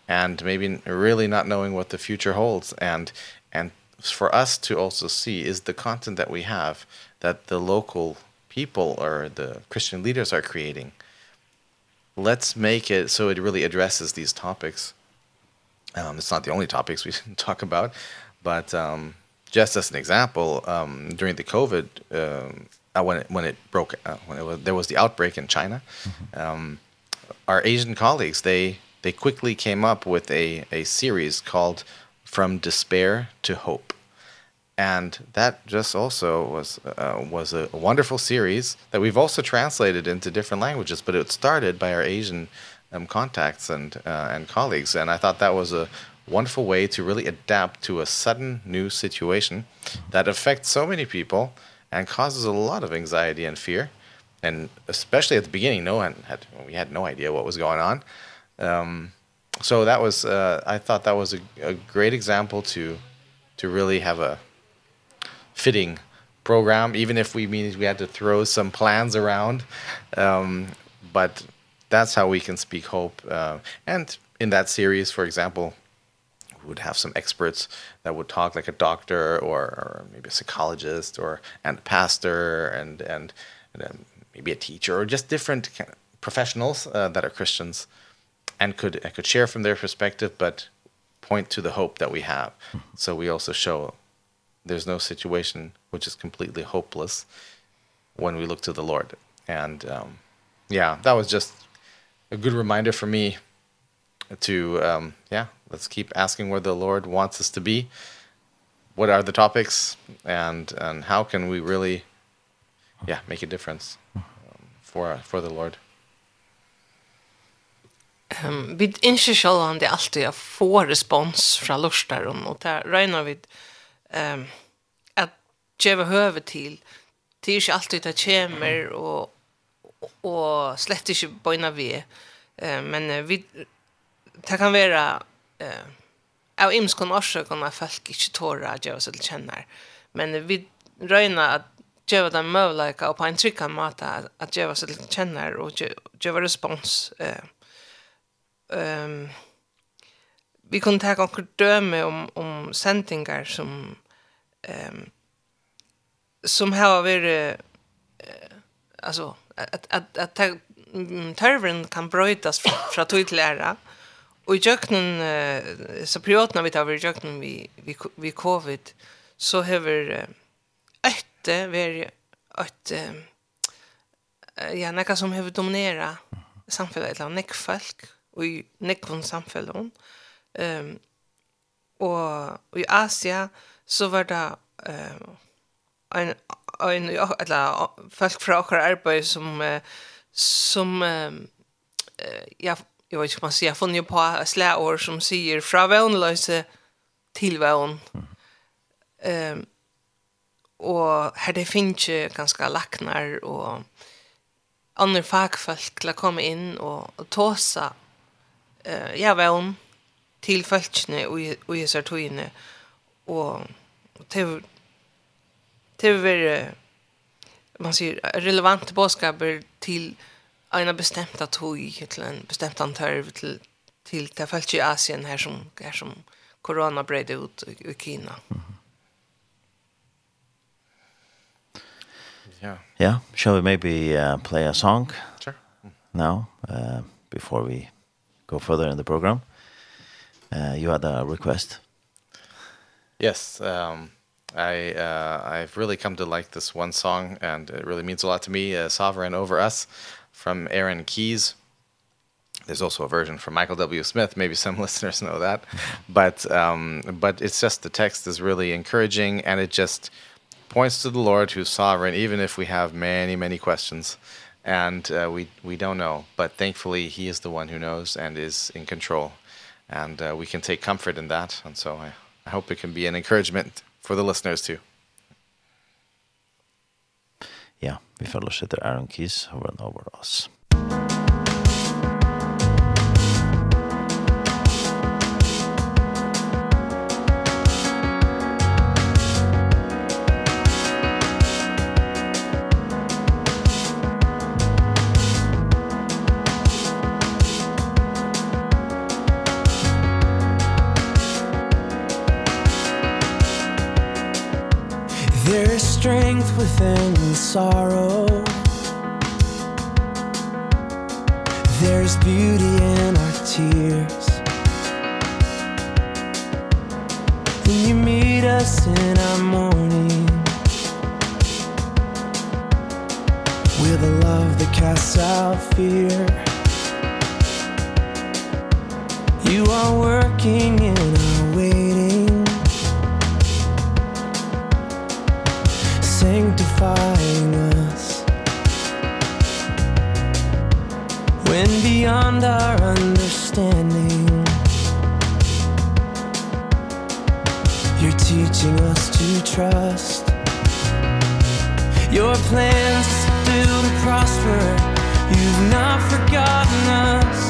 and maybe really not knowing what the future holds and and for us to also see is the content that we have that the local people or the Christian leaders are creating. Let's make it so it really addresses these topics. Um it's not the only topics we (laughs) talk about, but um just as an example, um during the COVID um uh, when it, when it broke uh, when it was, there was the outbreak in China, mm -hmm. um our Asian colleagues, they they quickly came up with a a series called From Despair to Hope. And that just also was uh, was a, a wonderful series that we've also translated into different languages, but it started by our Asian um contacts and uh, and colleagues. And I thought that was a wonderful way to really adapt to a sudden new situation that affects so many people and causes a lot of anxiety and fear. And especially at the beginning no one had we had no idea what was going on. Um, so that was uh, I thought that was a, a great example to to really have a fitting program even if we mean we had to throw some plans around. Um but that's how we can speak hope uh, and in that series for example we would have some experts that would talk like a doctor or, or maybe a psychologist or and a pastor and and, and um, maybe a teacher or just different kind of professionals uh, that are Christians. uh, and could I could share from their perspective but point to the hope that we have. So we also show there's no situation which is completely hopeless when we look to the Lord. And um yeah, that was just a good reminder for me to um yeah, let's keep asking where the Lord wants us to be. What are the topics and and how can we really yeah, make a difference um, for for the Lord? um, vi ikke selv om det alltid jag få respons fra lustar og det regner vi um, att geva høve til. det er ikke alltid det kommer og, og slett ikke bøyne vi uh, men uh, vi det kan være uh, av imskon at folk ikke tårer att geva sig till kjenner. men uh, vi räknar att geva den möjligheten og på en tryggan måte att geva sig till kännar och geva respons uh, um, vi kunne ta noen døme om, om sendingar som um, som har vært uh, altså at, at, at tørveren kan brøytas fra, fra tog til æra og i jøkkenen uh, så privatna vi tar vi i jøkkenen vi, vi, vi covid så hever uh, øtte vært øtte uh, ja, nekka som har dominera samfunnet eller nekk folk i nekvun samfellon. Um, og, i Asia så var det um, en, en, eller, folk fra okkar arbeid som, uh, som um, uh, ja, jag vet inte vad man sier, jeg har funnet på slæår som sier fra vevnløse till vevn. Um, och här det finns ju ganska lacknar och andra fagfolk til å komma in och, og tåse eh ja väl hon till fältne och och jag sa tojne och till till ver man säger relevant boskaper till en bestämd toj till en bestämd antarv till till det fältet i Asien här som är som corona bred ut i Kina. Yeah. Yeah, shall we maybe uh, play a song? Sure. Now, uh before we go further in the program. Uh, you had a request. Yes, um, I uh, I've really come to like this one song, and it really means a lot to me. Uh, Sovereign over us, from Aaron Keys. There's also a version from Michael W. Smith. Maybe some (laughs) listeners know that, but um, but it's just the text is really encouraging, and it just points to the Lord who's sovereign, even if we have many many questions. Uh, and uh, we we don't know. But thankfully he is the one who knows and is in control. And uh, we can take comfort in that. And so I, I hope it can be an encouragement for the listeners too. Ja, vi følger oss etter Aaron Keys over and over oss. Musikk strength within sorrow. There's beauty in our tears. Then you meet us in our morning. With the love that casts out fear. You are working in beyond our understanding. You're teaching us to trust. Your plans still to prosper You've not forgotten us.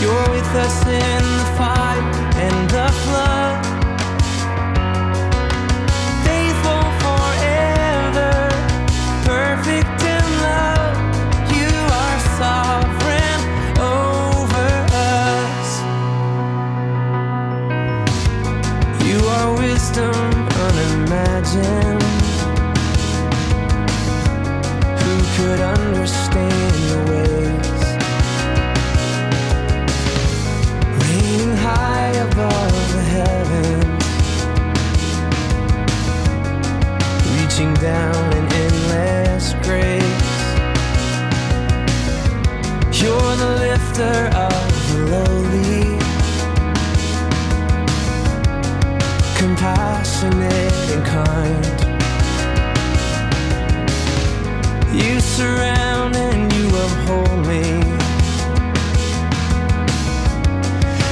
You're with us in the fight and the flood. shelter of the lowly Compassionate and kind. You surround and you uphold me.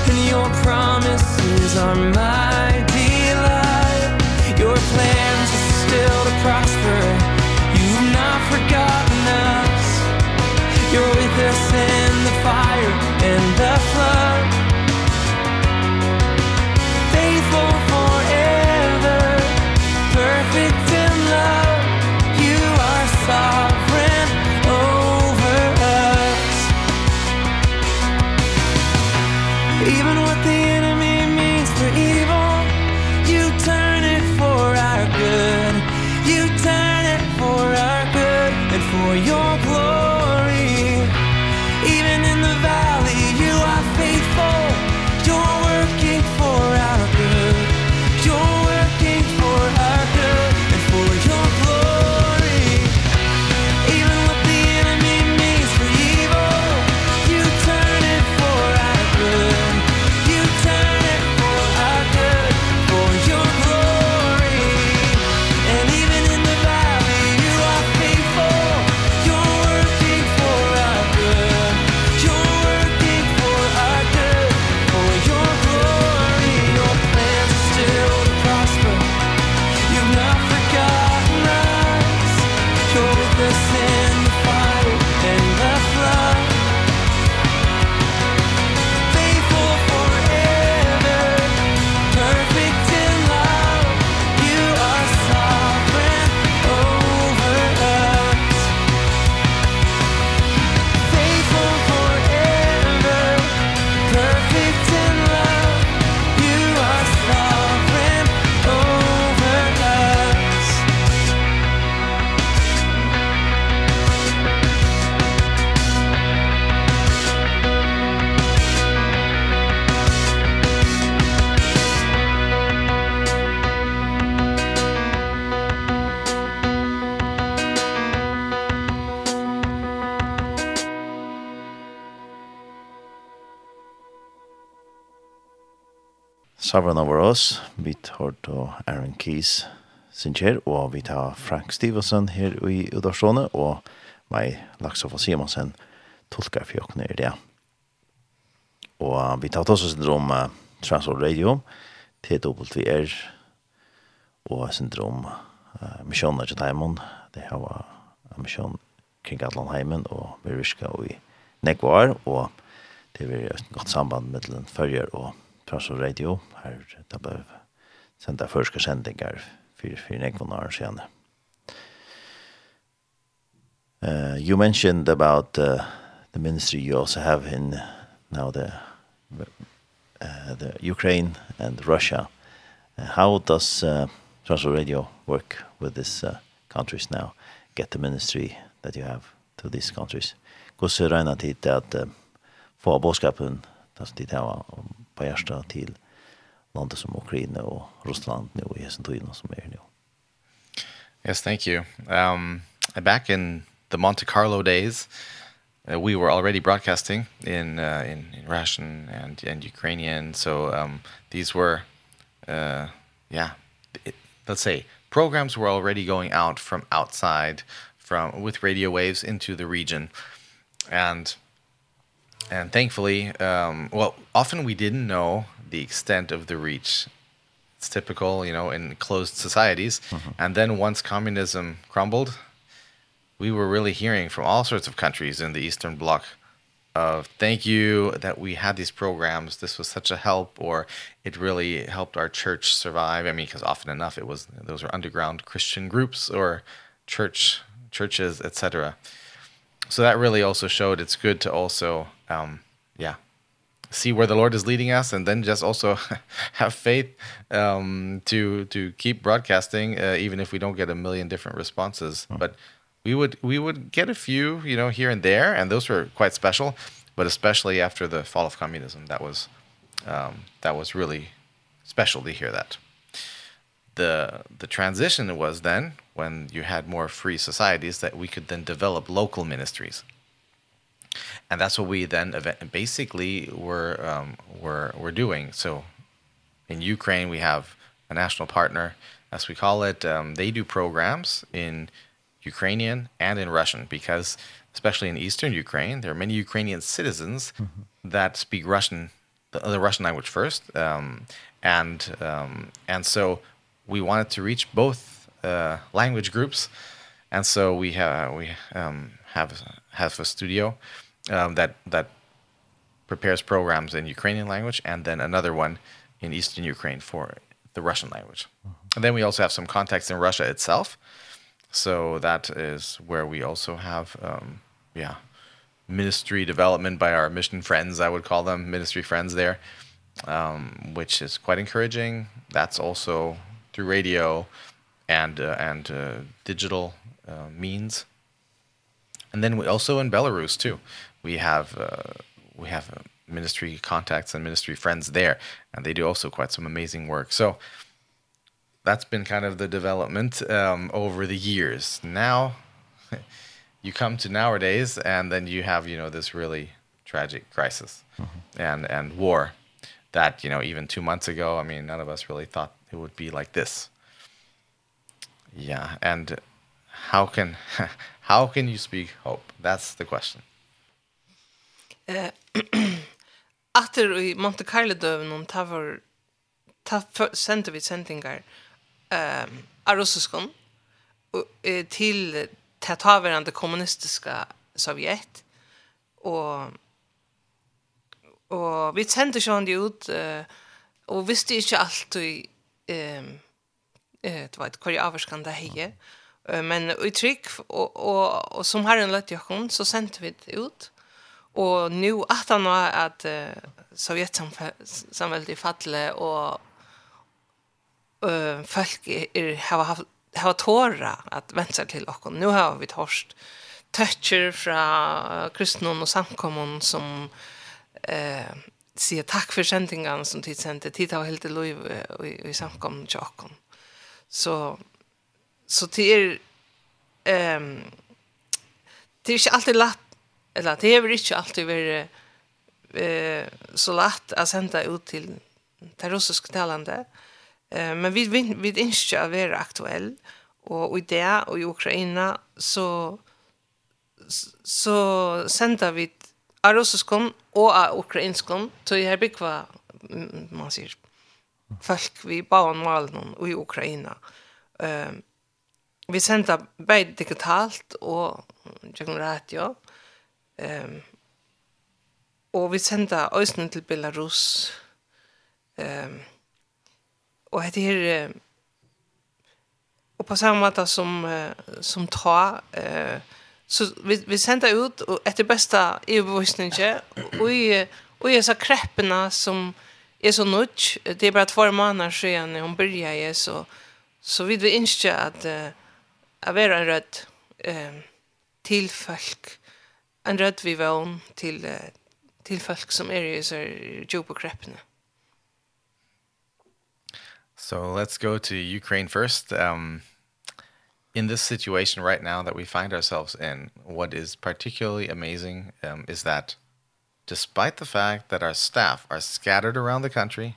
And your promises are my delight. Your plans are still to prosper. You've not forgotten us. You're with us in fire and the flood. Sovereign Over Us, vi tar då Aaron Keys sinjer, og vi tar Frank Stevenson her i Udarsåne, og meg Laksofa Simonsen tolkar for jokkene i det. Og vi tar også syndrom uh, Transworld Radio, TWR, og syndrom uh, missioner til Taimon, det her var en Mission kring Atlanheimen, og vi ryska i Nekvar, og det er et godt samband med den førjer og Transor Radio, her det ble sendt av første sendinger for, for en ekvann år siden. Uh, you mentioned about uh, the ministry you also have in now the uh, the Ukraine and Russia. Uh, how does uh, Transor Radio work with these uh, countries now? Get the ministry that you have to these countries. Hvordan regner tid til at uh, få bådskapen, det som tid på hjärsta til landet som Ukraina og Russland nu och Hesentina som er nu. Yes, thank you. Um, back in the Monte Carlo days, uh, we were already broadcasting in uh, in in Russian and and Ukrainian so um these were uh yeah it, let's say programs were already going out from outside from with radio waves into the region and and thankfully, um, well, often we didn't know the extent of the reach. It's typical, you know, in closed societies. Mm -hmm. And then once communism crumbled, we were really hearing from all sorts of countries in the Eastern Bloc of thank you that we had these programs. This was such a help, or it really helped our church survive. I mean, because often enough, it was those were underground Christian groups or church churches, etc. So that really also showed it's good to also um, yeah, see where the Lord is leading us, and then just also (laughs) have faith um, to to keep broadcasting, uh, even if we don't get a million different responses. Oh. But we would we would get a few, you know, here and there, and those were quite special. But especially after the fall of communism, that was um, that was really special to hear that. The the transition was then when you had more free societies that we could then develop local ministries and that's what we then basically were um were we're doing. So in Ukraine we have a national partner as we call it. Um they do programs in Ukrainian and in Russian because especially in eastern Ukraine there are many Ukrainian citizens mm -hmm. that speak Russian the, the Russian language first. Um and um and so we wanted to reach both uh language groups. And so we have we um have have a studio uh, um, that that prepares programs in Ukrainian language and then another one in Eastern Ukraine for the Russian language. Mm -hmm. And then we also have some contacts in Russia itself. So that is where we also have um yeah, ministry development by our mission friends, I would call them ministry friends there. Um which is quite encouraging. That's also through radio and uh, and uh, digital uh, means. And then we also in Belarus too we have uh, we have ministry contacts and ministry friends there and they do also quite some amazing work. So that's been kind of the development um over the years. Now (laughs) you come to nowadays and then you have, you know, this really tragic crisis mm -hmm. and and war that, you know, even 2 months ago, I mean, none of us really thought it would be like this. Yeah, and how can (laughs) how can you speak hope? That's the question. Eh (clears throat) Atter i Monte Carlo døven om ta var ta sendte vi sendingar ehm um, till til tataverande kommunistiska sovjet og og vi sendte sjón han ut uh, og visste ikke alt i ehm eh det var ett kvar avskan där heje men i tryck och och, och som har en lätt jag så sendte vi det ut Och nu att han har att uh, Sovjetsamhället i falle och uh, folk er, har haft har tåra att vänta till och nu har vi torst toucher från kristnon och samkommon som eh sier takk for sändningen som tid sendte. tid har helt lov i, i i samkommen til och så så till ehm det är inte alltid lätt eller det har ikke alltid vært eh, så lätt att sända ut till det russiska talande. Eh, men vi, vi, vi inte att vara aktuell. Och i det och i Ukraina så, så sända vi av russiskan och av ukrainskon Så det här kvar, man säger, folk vi bara malen och i Ukraina. Eh, vi sänder både digitalt och genom radio. Ehm um, og vi senda øysnen til Belarus. Ehm um, og det her og på samme måte som uh, som ta eh uh, så vi vi senda ut og etter besta i voisninge og i og i så kreppena som är så nudge det är bara två månader när hon började så så vill vi inte att uh, att vara en röd eh, till folk en rød vi vån til, til folk som er i så djupa kreppna. So let's go to Ukraine first. Um in this situation right now that we find ourselves in, what is particularly amazing um is that despite the fact that our staff are scattered around the country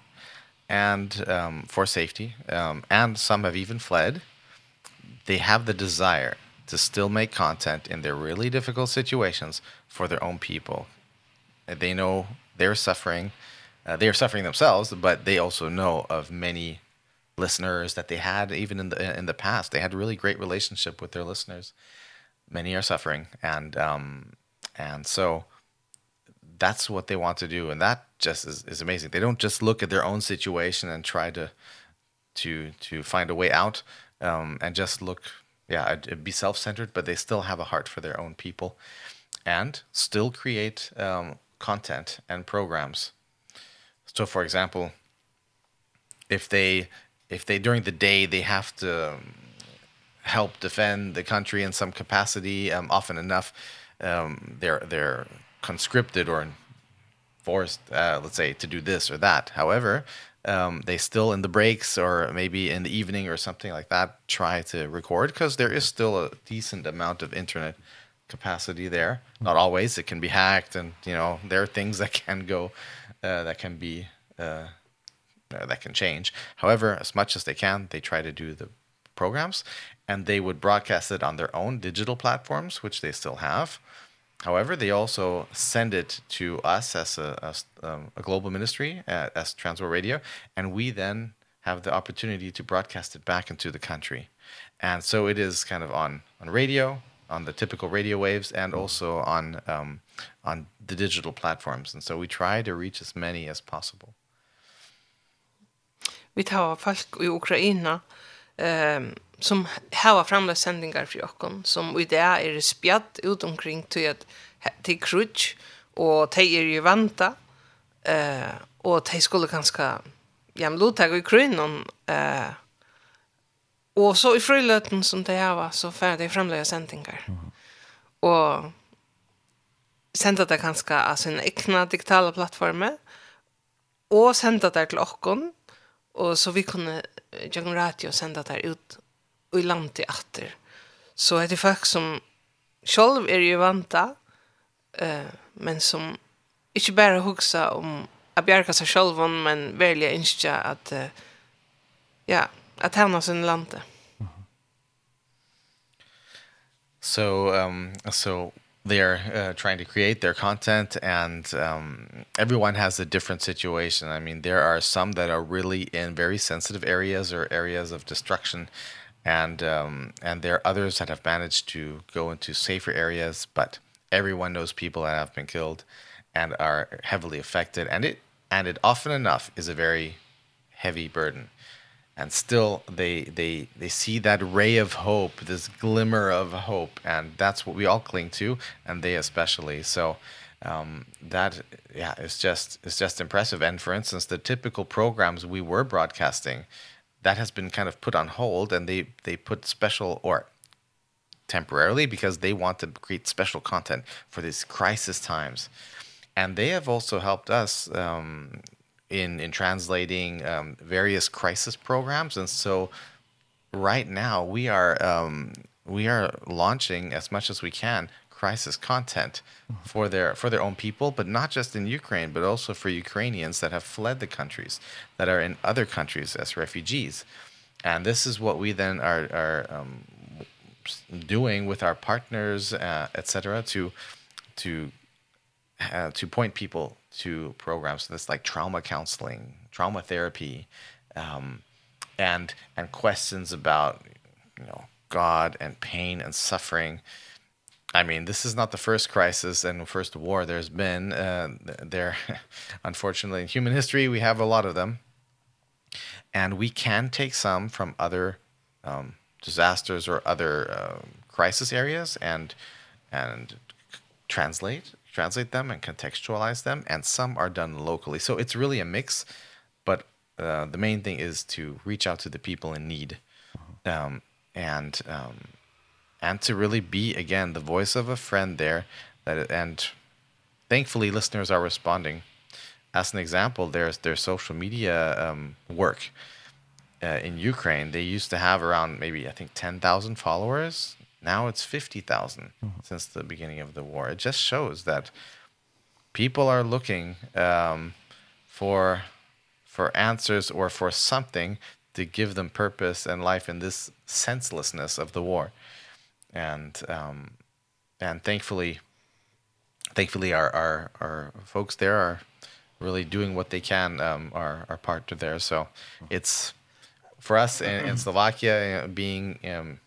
and um for safety, um and some have even fled, they have the desire to still make content in their really difficult situations for their own people. They know they're suffering. Uh, they are suffering themselves, but they also know of many listeners that they had even in the in the past. They had a really great relationship with their listeners. Many are suffering and um and so that's what they want to do and that just is is amazing. They don't just look at their own situation and try to to to find a way out um and just look yeah, be self-centered, but they still have a heart for their own people and still create um, content and programs. So for example, if they if they during the day they have to help defend the country in some capacity um often enough um they're they're conscripted or forced uh let's say to do this or that. However, um they still in the breaks or maybe in the evening or something like that try to record because there is still a decent amount of internet capacity there. Not always. It can be hacked and you know there are things that can go uh that can be uh that can change. However as much as they can they try to do the programs and they would broadcast it on their own digital platforms which they still have. However, they also send it to us as a as, um, a global ministry at, as Transworld Radio and we then have the opportunity to broadcast it back into the country. And so it is kind of on on radio, on the typical radio waves and also on um on the digital platforms and so we try to reach as many as possible. Vi tar folk i Ukraina ehm um, som hava framlagt sendingar för jokken, som i det är spjatt ut omkring till att till krutsch och till er ju vanta eh och till skulle ganska jäm lotag i krönon eh och så i frilöten som det hava så färdig framlagda sendingar mm. och senda det ganska alltså en egna digitala plattformar och senda det till okkon og så vi kunne gjennom radio senda det ut i landet efter. Så är det folk som selv är ju vanta eh, men som inte bara hugsa om att bjärka seg selv, men veldig inte att uh, ja, att hamna sin landet. So um so they're uh, trying to create their content and um everyone has a different situation i mean there are some that are really in very sensitive areas or areas of destruction and um and there are others that have managed to go into safer areas but everyone knows people that have been killed and are heavily affected and it and it often enough is a very heavy burden. And still they they they see that ray of hope this glimmer of hope and that's what we all cling to and they especially. So um that yeah it's just it's just impressive. And for instance the typical programs we were broadcasting that has been kind of put on hold and they they put special or temporarily because they want to create special content for these crisis times. And they have also helped us um in in translating um various crisis programs and so right now we are um we are launching as much as we can crisis content for their for their own people but not just in Ukraine but also for Ukrainians that have fled the countries that are in other countries as refugees. And this is what we then are are um doing with our partners uh, etc to to uh, to point people to programs this like trauma counseling trauma therapy um and and questions about you know God and pain and suffering. I mean, this is not the first crisis and first war there's been. Uh, there, (laughs) unfortunately, in human history, we have a lot of them. And we can take some from other um, disasters or other uh, crisis areas and, and translate, translate them and contextualize them. And some are done locally. So it's really a mix. But uh, the main thing is to reach out to the people in need um, and um, and to really be again the voice of a friend there that and thankfully listeners are responding as an example there's their social media um work uh, in Ukraine they used to have around maybe I think 10,000 followers now it's 50,000 mm -hmm. since the beginning of the war it just shows that people are looking um for for answers or for something to give them purpose and life in this senselessness of the war. Mm and um and thankfully thankfully our our our folks there are really doing what they can um our our part to there. So it's for us in, in Slovakia being um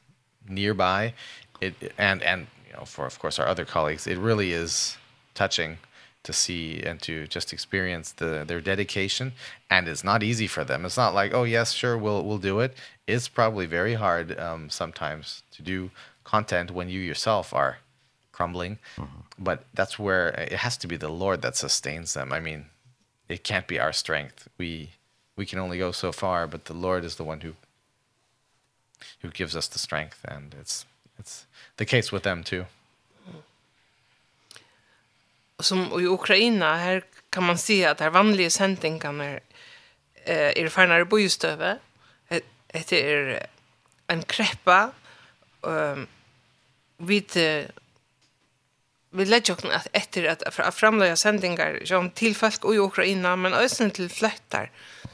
nearby it and and you know for of course our other colleagues it really is touching to see and to just experience the their dedication. And it's not easy for them. It's not like oh yes sure we'll we'll do it. It's probably very hard um sometimes to do content when you yourself are crumbling. Mm -hmm. But that's where it has to be the Lord that sustains them. I mean, it can't be our strength. We we can only go so far, but the Lord is the one who who gives us the strength and it's it's the case with them too. Som i Ukraina här kan man se att här vanliga sändningarna eh är färnare bojstöve. Det är en kreppa ehm vi vi lägger också att efter att framlägga sändningar som till folk i Ukraina men också till flättar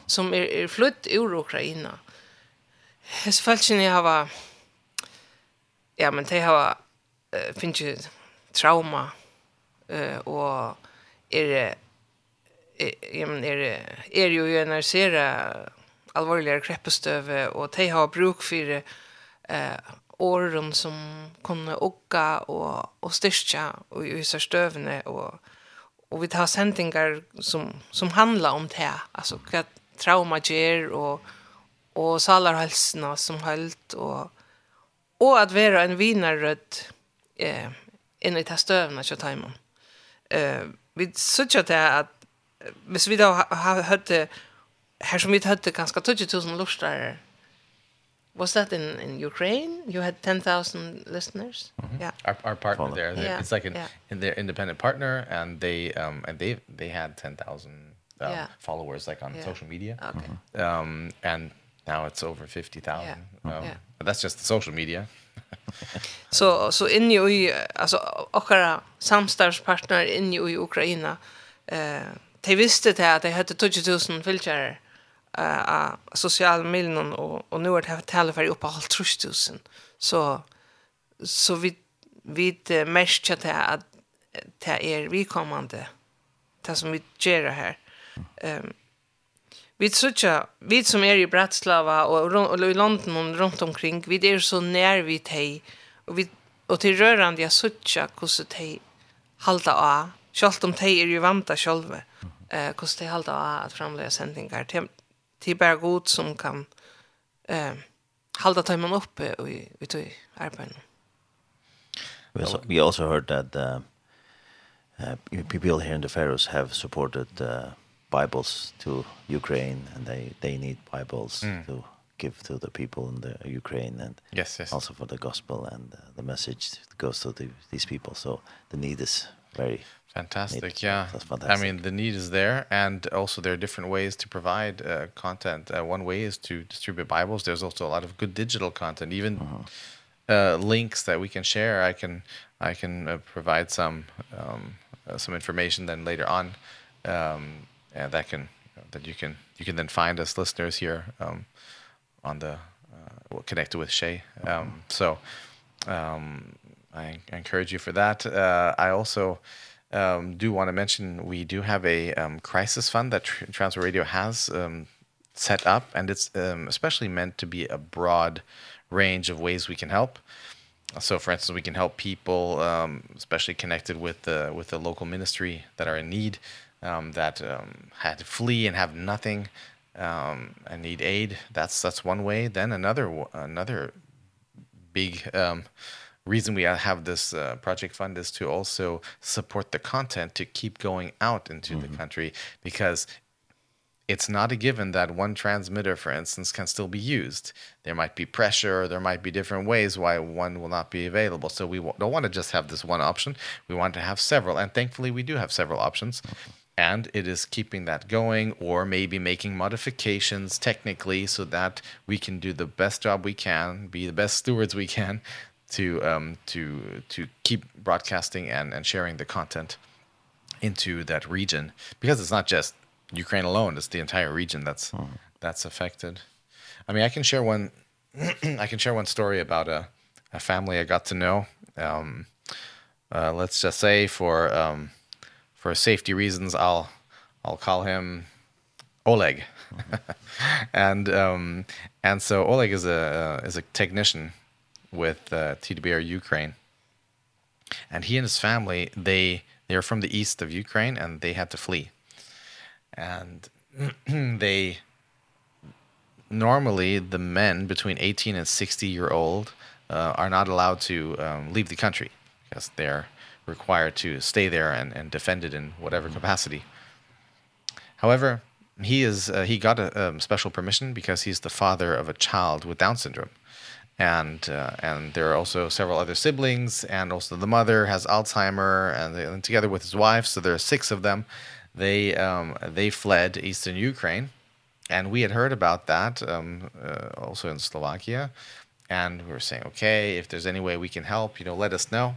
som är, är flytt ur Ukraina. Hes falchen jag har ja men det har äh, finns ju trauma eh och är ja men är är ju ju när ser allvarligare kreppestöve och de har bruk för eh åren som kunne åka og, og styrka og i stövne og, og vi tar sendingar som, som handlar om det alltså hva trauma ger og, og salarhalsene som holdt og, og at være en vinarrød eh, inn i det støvene til timen. Eh, vi söker til at hvis vi da har hørt det her som vi hørte ganske 20 000 lortere Was that in, in Ukraine? You had 10,000 listeners? Mm -hmm. Yeah. Our, our partner there. Yeah. It's like an yeah. in their independent partner, and they um, and they they had 10,000 um, yeah. followers like on yeah. social media. Okay. Mm -hmm. Um, and now it's over 50,000. Yeah. Um, yeah. But that's just the social media. så (laughs) so, så so inne i alltså ochra samstarvspartner inne i Ukraina eh uh, de visste det att de hade 20000 filtrar uh, social medien och, och nu har det talat för upp allt trustusen. Så, så vi, vi mest det att det är vidkommande det som vi gör här. Um, vi söker, vi som är i Bratislava och, och i London och runt omkring, vi är så när vi tej och vi och till rörande jag söker hur så dig halda av. Självt om dig är ju vanta själva. Eh, hur så dig halda av att framlägga sändningar det är bara god som kan eh, halda tajman uppe och vi, vi tog arbeten. We also, we also heard that uh, uh, people here in the Faroes have supported uh, Bibles to Ukraine and they, they need Bibles mm. to give to the people in the Ukraine and yes, yes. also for the gospel and uh, the message goes to the, these people. So the need is very Fantastic, yeah. That's fantastic. I mean, the need is there, and also there are different ways to provide uh, content. Uh, one way is to distribute Bibles. There's also a lot of good digital content, even uh -huh. uh, links that we can share. I can I can uh, provide some um, uh, some information then later on um, and that can that you can you can then find us listeners here um, on the uh, connected with Shay. Um, uh -huh. So um, I, I encourage you for that. Uh, I also um, do want to mention we do have a um, crisis fund that Tr Transfer Radio has um, set up, and it's um, especially meant to be a broad range of ways we can help. So, for instance, we can help people, um, especially connected with the with the local ministry that are in need, um, that um, had to flee and have nothing, um, and need aid. That's that's one way. Then another another big um, reason we have this uh, project fund is to also support the content to keep going out into mm -hmm. the country because it's not a given that one transmitter for instance can still be used. There might be pressure or there might be different ways why one will not be available. So we don't want to just have this one option. We want to have several and thankfully we do have several options. And it is keeping that going or maybe making modifications technically so that we can do the best job we can be the best stewards we can to um to to keep broadcasting and and sharing the content into that region because it's not just Ukraine alone it's the entire region that's oh. that's affected. I mean I can share one (clears throat) I can share one story about a a family I got to know um uh let's just say for um for safety reasons I'll I'll call him Oleg. Mm -hmm. (laughs) and um and so Oleg is a uh, is a technician with uh, TDBR Ukraine. And he and his family, they they're from the east of Ukraine and they had to flee. And (clears throat) they normally the men between 18 and 60 year old uh, are not allowed to um, leave the country because they're required to stay there and and defend it in whatever capacity. However, he is uh, he got a um, special permission because he's the father of a child with down syndrome and uh, and there are also several other siblings and also the mother has Alzheimer and, they, and together with his wife so there are six of them they um they fled eastern Ukraine. And we had heard about that um uh, also in Slovakia. And we were saying okay if there's any way we can help you know let us know.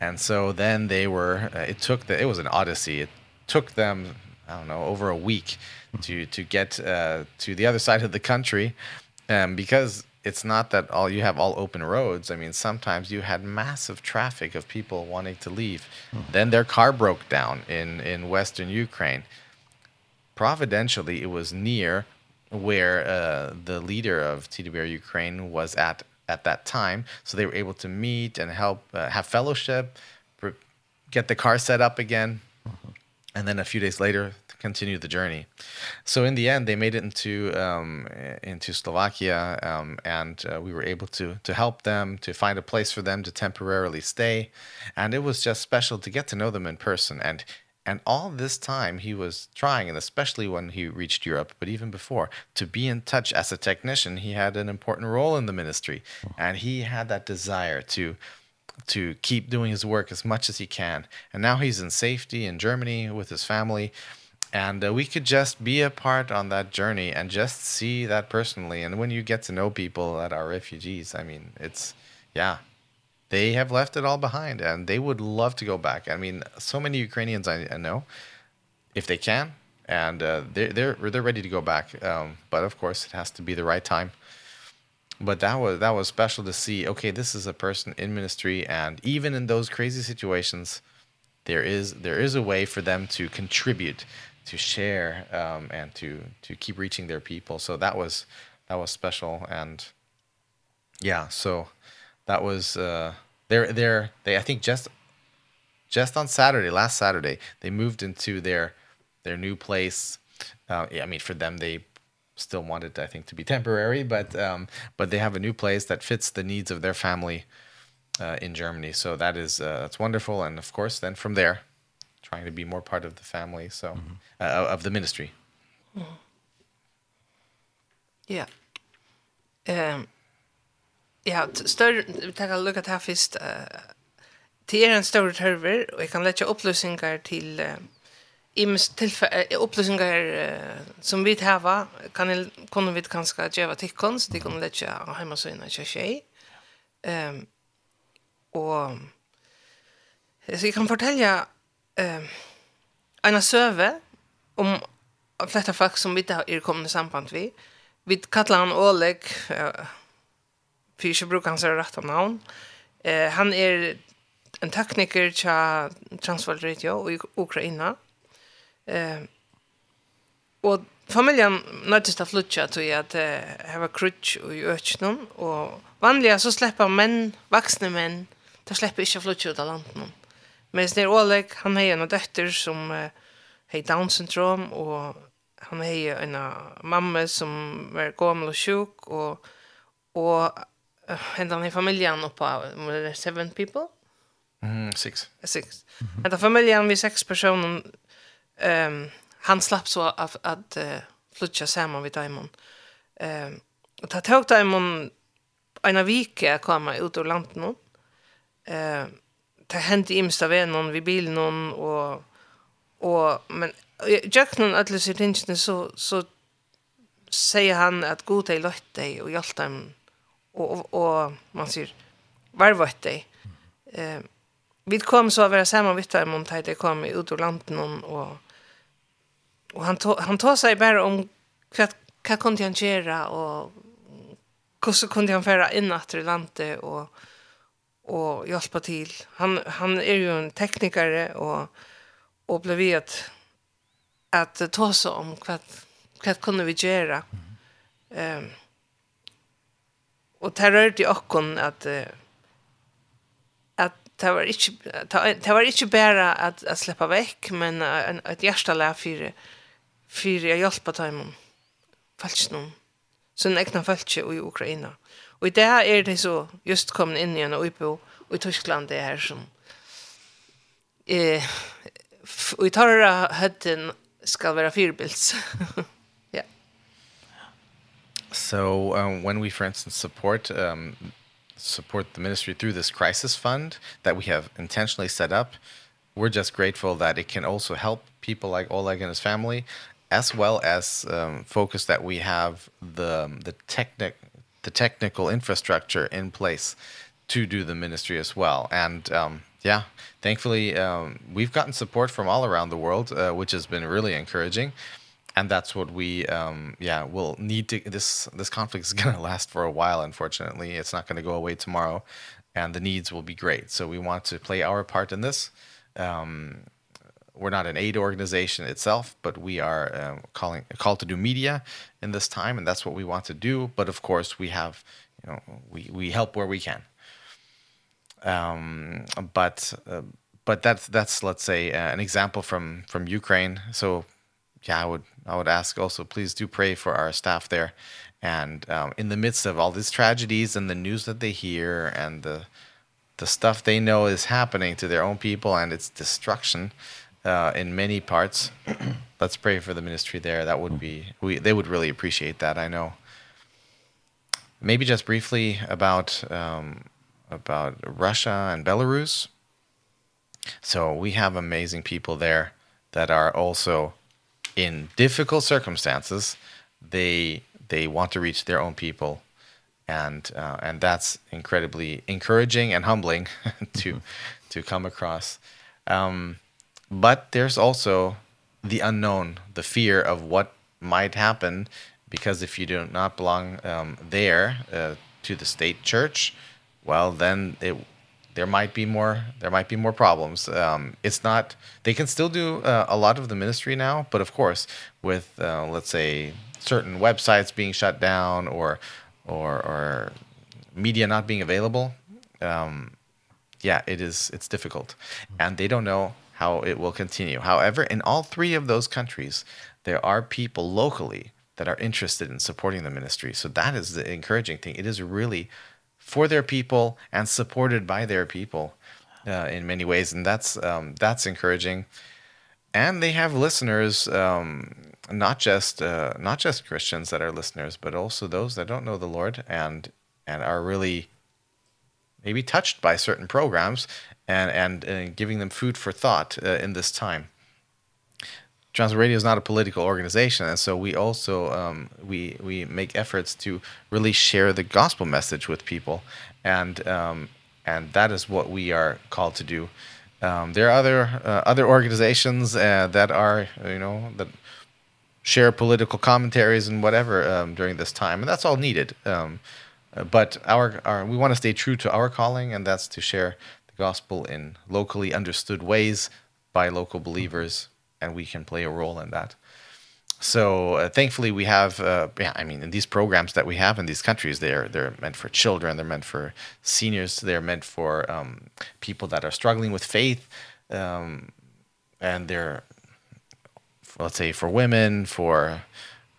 And so then they were uh, it took the it was an odyssey. It took them I don't know over a week to to get uh to the other side of the country um because it's not that all you have all open roads. I mean, sometimes you had massive traffic of people wanting to leave. Mm -hmm. Then their car broke down in in western Ukraine. Providentially, it was near where uh the leader of TDBR Ukraine was at at that time, so they were able to meet and help uh, have fellowship, get the car set up again. Mm -hmm. And then a few days later, continue the journey. So in the end, they made it into um, into Slovakia, um, and uh, we were able to to help them to find a place for them to temporarily stay, and it was just special to get to know them in person. And and all this time he was trying, and especially when he reached Europe, but even before, to be in touch as a technician. He had an important role in the ministry, and he had that desire to to keep doing his work as much as he can. And now he's in safety in Germany with his family and uh, we could just be a part on that journey and just see that personally. And when you get to know people that are refugees i mean it's yeah. They have left it all behind and they would love to go back. I mean so many ukrainians i, I know if they can and uh, they they're they're ready to go back. Um but of course it has to be the right time. But that was that was special to see okay this is a person in ministry and even in those crazy situations there is there is a way for them to contribute to share um and to to keep reaching their people. So that was that was special. And yeah so that was uh they're they're they I think just just on Saturday last Saturday they moved into their their new place. Uh yeah, I mean for them they still wanted I think to be temporary but um but they have a new place that fits the needs of their family uh in Germany. So that is uh, that's wonderful. And of course then from there trying to be more part of the family so mm -hmm. uh, of the ministry mm -hmm. yeah um ja større vi tar en look at her først uh, det er en større tørver og jeg kan lägga oppløsninger till uh, ims tilfelle oppløsninger uh, som vi hava kan jeg kunne vi kanskje gjøre tikkon så de kunne lette hemma så inn og kjøy ehm och så jag kan fortälja eh, en server om flesta folk som vi er kommande samband vi. Vi kallar han Oleg, eh för brukar han säga rätta namn. Eh, han är en tekniker cha Transworld Radio i Ukraina. Eh, och familjen nöttes att flytta till att have ha crutch i öknen. Och vanliga så släpper män, vuxna män, de släpper inte flytta ut av landet. Men Snir Oleg, han har en dotter som uh, har Down syndrom, och han har en mamma som var gammal och sjuk, och och uh, i familjen oppa, på seven people? Mm, six. Six. Mm -hmm. Familjen vi sex personer, um, han slapp så att, att uh, flytta samman vid Daimon. Um, och ta tog Diamond en vecka komma ut ur landet nå. Ehm det hände imsta vännen vid bilen och och men jag kan att sitt inte så så säger han att god dig lott dig och hjälpa dem och och, man säger var vart dig eh vi kom så vara samma vitt där mot det kom ut ur landet någon och och han tog, han tog sig bara om vad vad kunde han göra och hur kunde han föra in att i landet och och hjälpa till. Han han är ju en tekniker och och blev vet att ta sig om vad vad kunde vi göra. Ehm um, och det rörde ju också att uh, att det var inte det var inte bara att att släppa veck men en ett hjärta lär för för jag hjälpa dem. Falskt nog. Så en egna falske i Ukraina. Mm. Og i det er det så just kommet inn igjen og oppe i Tyskland det her som eh, og i tarra høtten skal være fyrbilds. (laughs) ja. So um, when we, for instance, support um, support the ministry through this crisis fund that we have intentionally set up, we're just grateful that it can also help people like Oleg and his family, as well as um, focus that we have the the technic the technical infrastructure in place to do the ministry as well. And um yeah, thankfully um we've gotten support from all around the world, uh, which has been really encouraging. And that's what we um yeah, will need to this this conflict is (laughs) going to last for a while unfortunately. It's not going to go away tomorrow and the needs will be great. So we want to play our part in this. Um we're not an aid organization itself, but we are um, calling called to do media in this time, and that's what we want to do. But of course, we have you know we we help where we can. Um, but uh, but that's that's let's say uh, an example from from Ukraine. So yeah, I would I would ask also please do pray for our staff there, and um, in the midst of all these tragedies and the news that they hear and the the stuff they know is happening to their own people and its destruction. Uh, uh, in many parts. Let's pray for the ministry there. That would be, we, they would really appreciate that, I know. Maybe just briefly about, um, about Russia and Belarus. So we have amazing people there that are also in difficult circumstances. They, they want to reach their own people and uh and that's incredibly encouraging and humbling (laughs) to to come across um But there's also the unknown, the fear of what might happen because if you do not belong um there uh, to the state church, well then it there might be more there might be more problems. Um it's not they can still do uh, a lot of the ministry now, but of course with uh, let's say certain websites being shut down or or or media not being available, um yeah, it is it's difficult. And they don't know how it will continue. However, in all three of those countries, there are people locally that are interested in supporting the ministry. So that is the encouraging thing. It is really for their people and supported by their people uh, in many ways and that's um that's encouraging. And they have listeners um not just uh not just Christians that are listeners, but also those that don't know the Lord and and are really maybe touched by certain programs and, and uh, giving them food for thought uh, in this time. Trans Radio is not a political organization, and so we also um, we we make efforts to really share the gospel message with people, and um, and that is what we are called to do. Um, there are other uh, other organizations uh, that are you know that share political commentaries and whatever um, during this time, and that's all needed. Um, but our our we want to stay true to our calling, and that's to share gospel in locally understood ways by local believers and we can play a role in that. So uh, thankfully we have uh, yeah, I mean in these programs that we have in these countries they're they're meant for children, they're meant for seniors, they're meant for um people that are struggling with faith um and they're let's say for women, for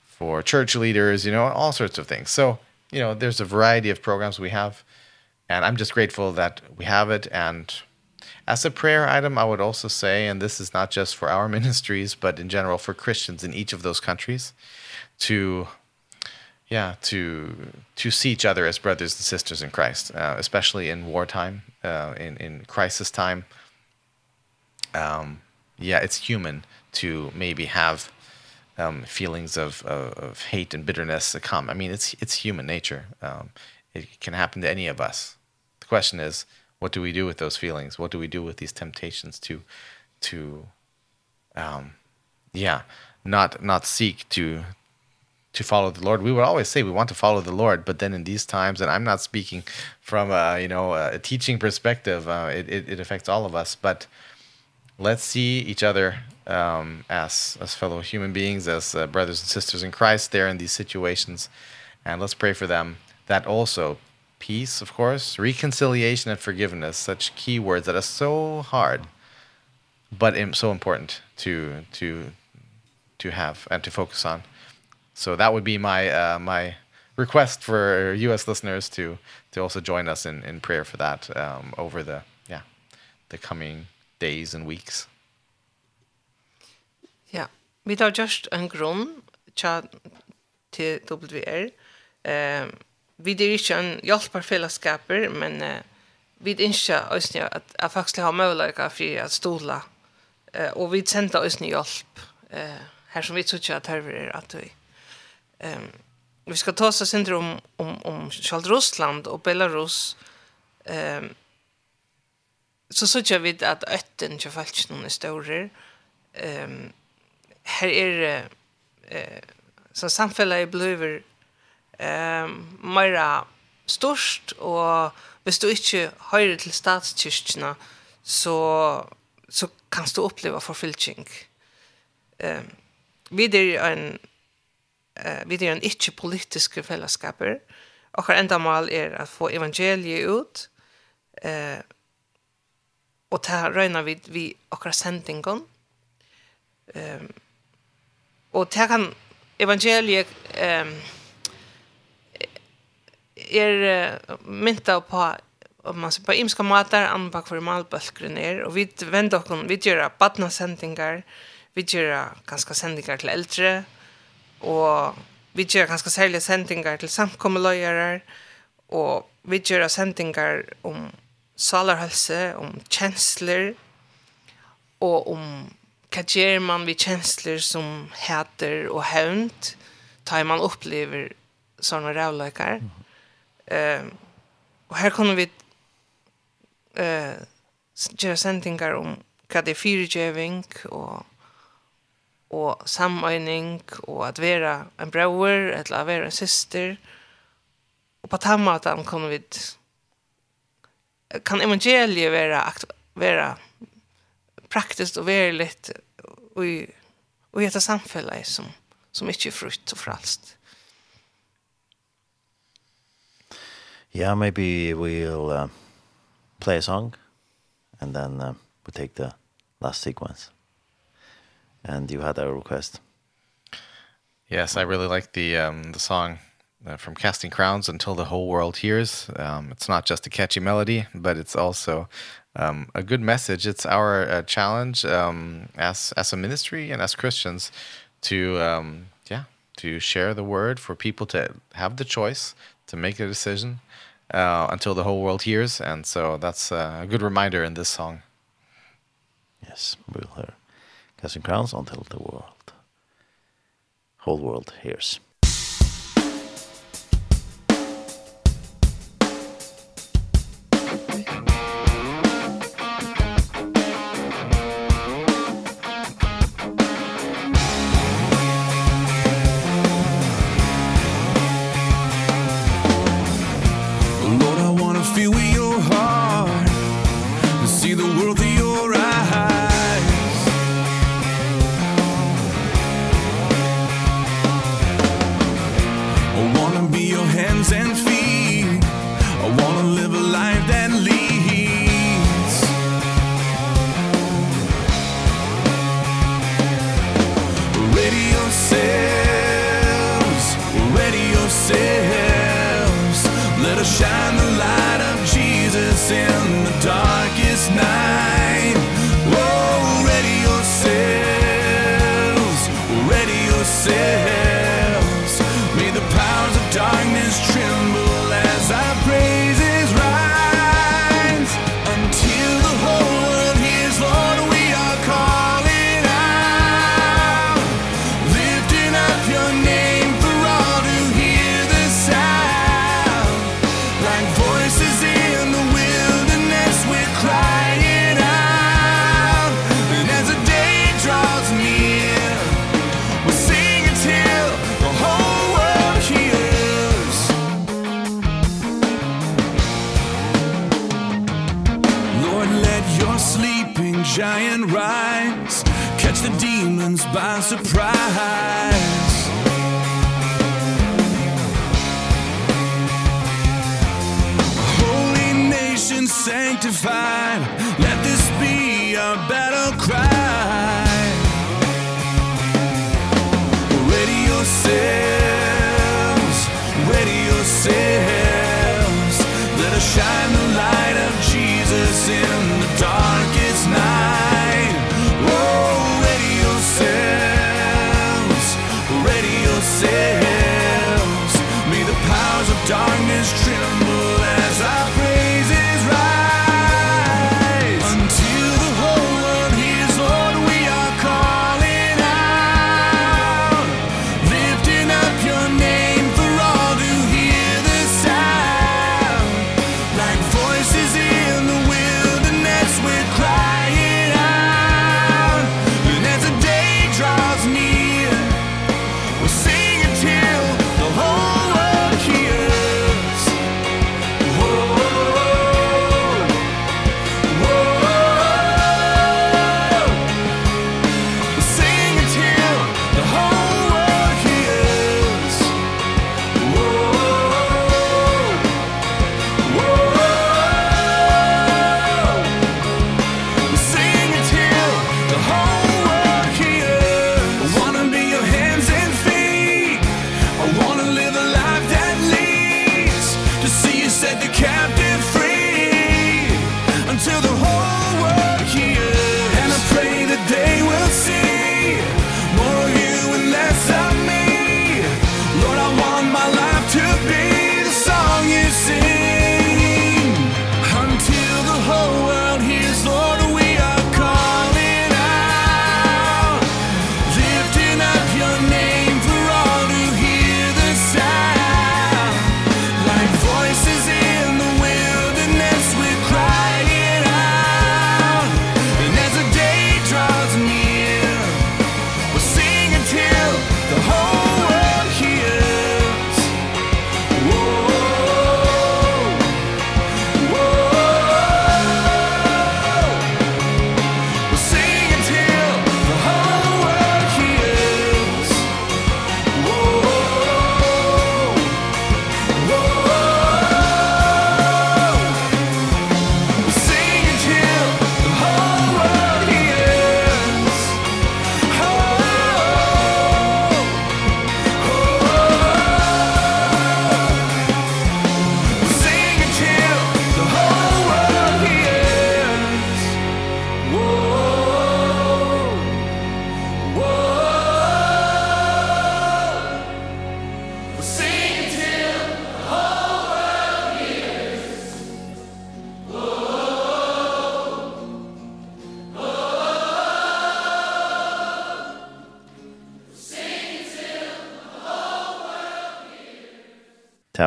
for church leaders, you know, all sorts of things. So, you know, there's a variety of programs we have And I'm just grateful that we have it. And as a prayer item, I would also say, and this is not just for our (laughs) ministries, but in general for Christians in each of those countries, to yeah to to see each other as brothers and sisters in Christ uh, especially in wartime uh in in crisis time. Um yeah it's human to maybe have um feelings of of, of hate and bitterness to come. I mean it's it's human nature. Um it can happen to any of us question is what do we do with those feelings? What do we do with these temptations to to um yeah, not not seek to to follow the Lord. We would always say we want to follow the Lord, but then in these times and I'm not speaking from a, you know, a teaching perspective, uh, it it it affects all of us, but let's see each other um as as fellow human beings, as uh, brothers and sisters in Christ there in these situations. And let's pray for them that also peace, of course, reconciliation and forgiveness, such key words that are so hard but im so important to to to have and to focus on. So that would be my uh my request for US listeners to to also join us in in prayer for that um over the yeah the coming days and weeks. Ja, vi tar just en grunn tja til WR. Ehm um, vi er ikke en hjelpar fellesskaper, men eh, vi er ikke øyne at, at faktisk har muligheter for å stole. eh og vi sender øyne hjelp eh her som vi tror ikke at her er at vi. ehm vi skal ta oss synder om, om, om selv Russland og Belarus. ehm så så tror vi att ötten ikke faktisk någon är större ehm här är eh så i blir ehm mera störst och hvis du inte höjer till statskyrkorna så så kan du uppleva forfylking. Ehm vi en eh vi er en ikke och fellesskaper. enda mål är att få evangeliet ut. Eh og ta røyna vi vi okkar sendingon. Ehm og ta kan evangeliet ehm er mynta på om man ser på imska matar anpak för malbölkren är och vi vänder oss vi gör barna sendingar vi gör ganska sendingar till äldre och vi gör ganska särliga sendingar till samkommelöjare och vi gör sendingar om salarhälsa om känslor och om hva gjør man ved kjensler som heter og hevnt, tar man opplever sånne rævløkere. Mm. Eh, og her kommer vi eh gjøre sändningar om hva det er fyrgeving og, og samøyning og at være en bror eller at være en syster. Og på tamatan kunne vi kan evangeliet vara være praktiskt och verkligt och i och i ett samhälle som som inte är frukt och frälst. yeah, maybe we'll uh, play a song and then uh, we'll take the last sequence. And you had a request. Yes, I really like the um the song uh, from Casting Crowns until the whole world hears. Um it's not just a catchy melody, but it's also um a good message. It's our uh, challenge um as as a ministry and as Christians to um yeah, to share the word for people to have the choice to make a decision uh, until the whole world hears. And so that's a good reminder in this song. Yes, we'll hear Casting Crowns until the world, whole world hears.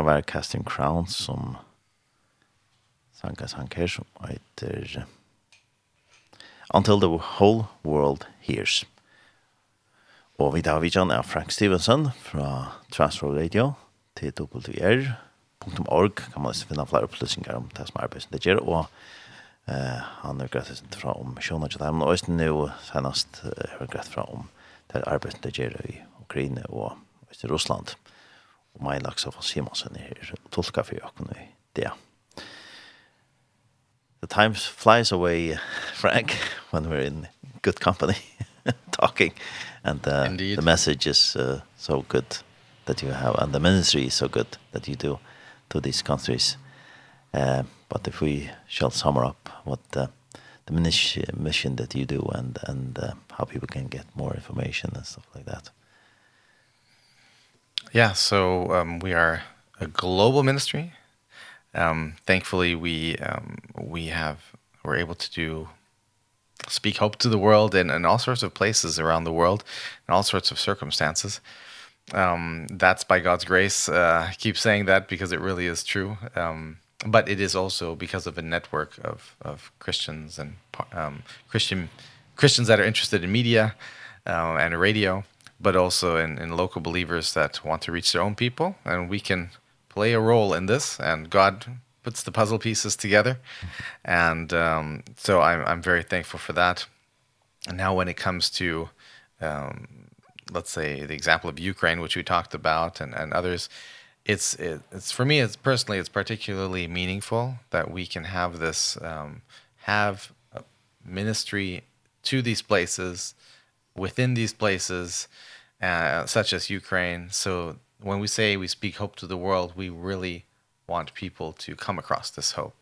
var Casting Crowns som sanka sank her som heter Until the Whole World Hears. Og vi tar vidjan av Frank Stevenson fra Transfer Radio til wr.org kan man finne flere opplysninger om det som arbeidet det gjør, og eh, han har greit fra om Sjona Kjøtheim, og også nå jo senest har greit fra om det arbeidet det gjør i Ukraina og i Russland. Og Meilax og Simonsen her, tolka for jokken i det. The time flies away, (laughs) Frank, when we're in good company (laughs) talking. And uh, Indeed. the message is uh, so good that you have, and the ministry is so good that you do to these countries. Uh, but if we shall sum up what uh, the mission that you do and, and uh, how people can get more information and stuff like that. Yeah, so um, we are a global ministry. Um, thankfully, we um, we have we're able to do speak hope to the world in, in all sorts of places around the world in all sorts of circumstances. Um, that's by God's grace. Uh, I keep saying that because it really is true. Um, but it is also because of a network of of Christians and um, Christian Christians that are interested in media um, and radio but also in in local believers that want to reach their own people. And we can play a role in this and God puts the puzzle pieces together. And um so I'm I'm very thankful for that. And now when it comes to um let's say the example of Ukraine which we talked about and and others it's it, it's for me it's personally it's particularly meaningful that we can have this um have a ministry to these places within these places uh, such as Ukraine. So when we say we speak hope to the world, we really want people to come across this hope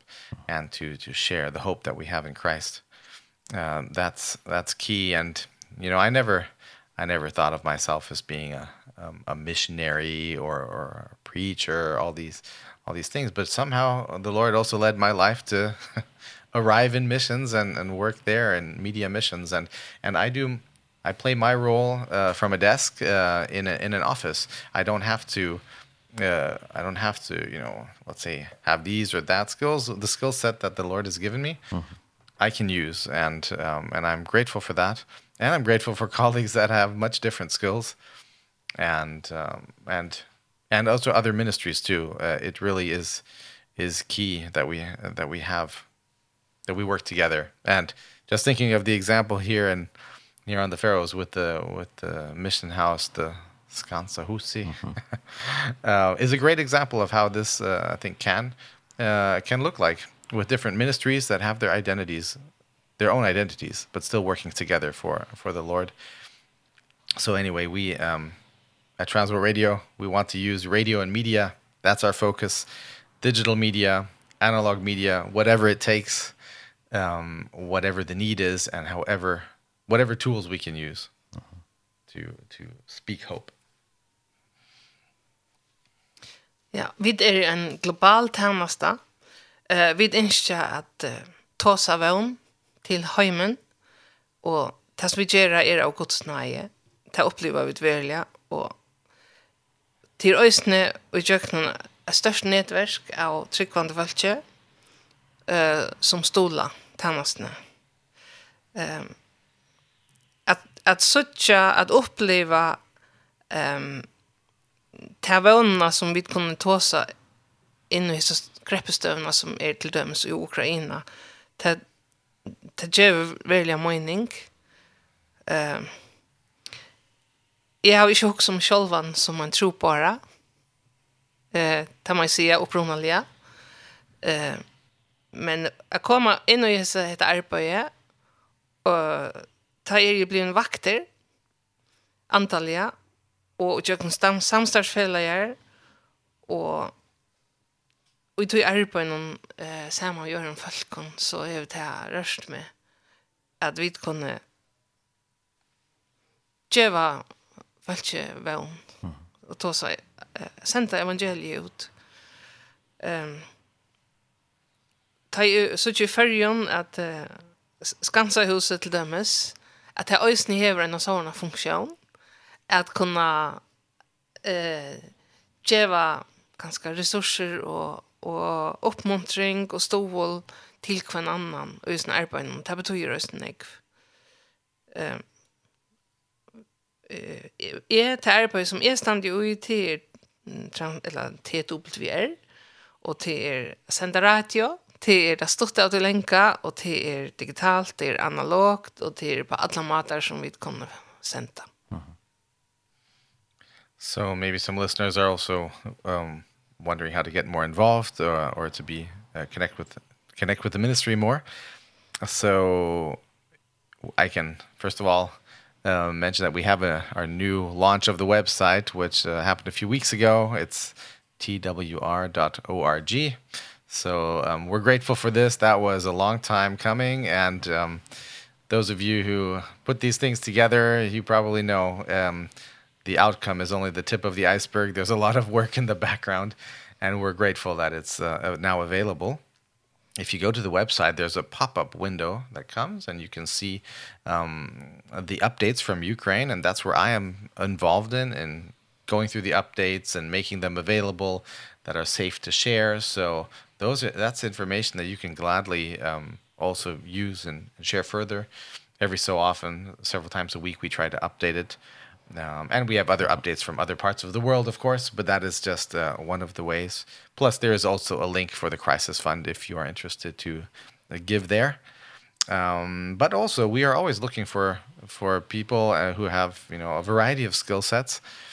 and to to share the hope that we have in Christ. Um that's that's key and you know, I never I never thought of myself as being a um, a missionary or or a preacher, all these all these things, but somehow the Lord also led my life to (laughs) arrive in missions and and work there in media missions and and I do I play my role uh, from a desk uh, in a, in an office. I don't have to uh, I don't have to, you know, let's say have these or that skills. The skill set that the Lord has given me, mm -hmm. I can use and um and I'm grateful for that. And I'm grateful for (laughs) colleagues that have much different skills and um and and also other ministries too. Uh, it really is is key that we uh, that we have that we work together. And just thinking of the example here and here on the Faroes with the with the mission house, the Skansa Husi, mm -hmm. (laughs) uh, is a great example of how this uh, I think can uh, can look like with different ministries that have their identities, their own identities, but still working together for for the Lord. So anyway, we um, at Transworld Radio, we want to use radio and media. That's our focus. Digital media, analog media, whatever it takes, um, whatever the need is, and however whatever tools we can use uh -huh. to to speak hope. Ja, vi er en global tjänsta. Eh uh, vi önskar att uh, ta sig till hemmen och tas vi gera er av Guds nåde. Ta uppleva vi verliga och till ösne och jöknen ett störst nätverk av tryggvande folket eh, som stola tjänsterna. Ehm um, att söka att uppleva ehm um, tavona som vi kunde tåsa in i så greppestövna som är till döms i Ukraina. Det det ger välja mening. Ehm um, Jag har ju också som självan som man tror bara. Eh, tar man sig upprunaliga. Eh, men att komma in och göra detta arbete och ta er ju blivit vakter antalja og jökn stam samstarsfelajar og og tog er på en eh, saman gjør en falkon så er det her rørst med at vi kunne gjøre falkje vevn og ta seg eh, senda evangeliet ut um, ta, så tjue fyrjon at eh, skansa huset til dømes att det ösn hever en sån funksjon, at kunna eh geva ganska resurser och och uppmuntring och stål till kvann annan och just arbeten det betyder just nek eh är det arbete som är stand ju till eller TWR och till sända radio det er det stort att länka och det er digitalt, det er analogt och det er på alla matar som vi kommer sända. Mm -hmm. So maybe some listeners are also um wondering how to get more involved or or to be uh, connect with connect with the ministry more. So I can first of all uh, mention that we have a our new launch of the website which uh, happened a few weeks ago. It's twr.org. So um we're grateful for this. That was a long time coming and um those of you who put these things together, you probably know um the outcome is only the tip of the iceberg. There's a lot of work in the background and we're grateful that it's uh, now available. If you go to the website, there's a pop-up window that comes and you can see um the updates from Ukraine and that's where I am involved in in going through the updates and making them available that are safe to share. So those are, that's information that you can gladly um, also use and, and share further. Every so often, several times a week, we try to update it. Um, and we have other updates from other parts of the world, of course, but that is just uh, one of the ways. Plus, there is also a link for the Crisis Fund if you are interested to uh, give there. Um, but also, we are always looking for for people uh, who have you know a variety of skill sets. Uh,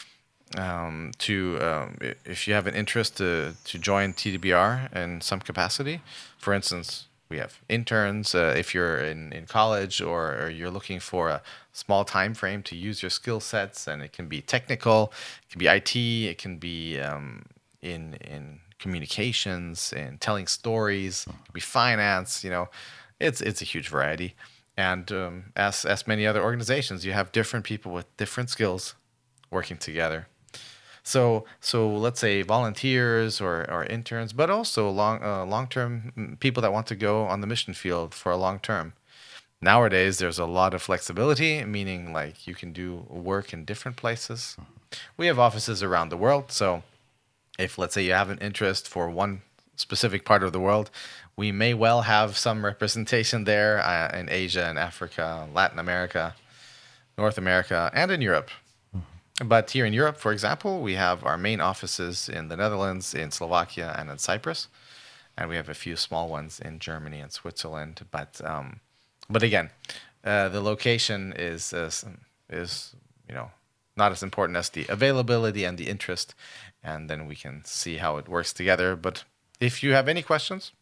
um, to um, if you have an interest to to join TDBR in some capacity. For instance, we have interns uh, if you're in in college or or you're looking for a small time frame to use your skill sets and it can be technical, it can be IT, it can be um in in communications and telling stories, it can be finance, you know. It's it's a huge variety. And um as as many other organizations, you have different people with different skills working together. So so let's say volunteers or or interns, but also long uh, long-term people that want to go on the mission field for a long term. Nowadays there's a lot of flexibility, meaning like you can do work in different places. We have offices around the world, so if let's say you have an interest for one specific part of the world, we may well have some representation there uh, in Asia and Africa, Latin America, North America, and in Europe. But here in Europe, for example, we have our main offices in the Netherlands, in Slovakia, and in Cyprus. And we have a few small ones in Germany and Switzerland, but um but again, uh the location is uh, is you know, not as important as the availability and the interest. And then we can see how it works together, but if you have any questions,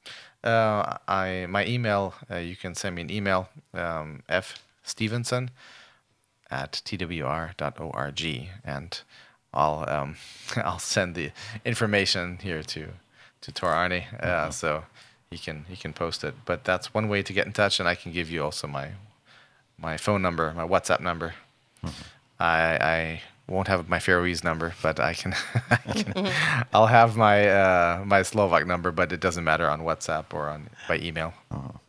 uh I my email uh, you can send me an email um fstevenson@ at twr.org and I'll um (laughs) I'll send the information here to to Torani uh mm -hmm. so he can he can post it but that's one way to get in touch and I can give you also my my phone number my WhatsApp number mm -hmm. I I won't have my Faroese number but I can (laughs) I can (laughs) I'll have my uh my Slovak number but it doesn't matter on WhatsApp or on by email. Uh -huh.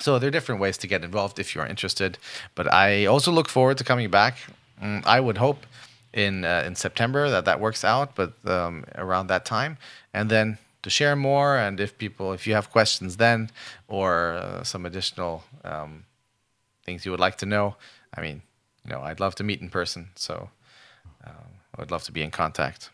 So there are different ways to get involved if you are interested. But I also look forward to coming back. I would hope in uh, in September that that works out, but um, around that time, and then to share more. And if people, if you have questions then, or uh, some additional um, things you would like to know, I mean, you know, I'd love to meet in person. So um, I would love to be in contact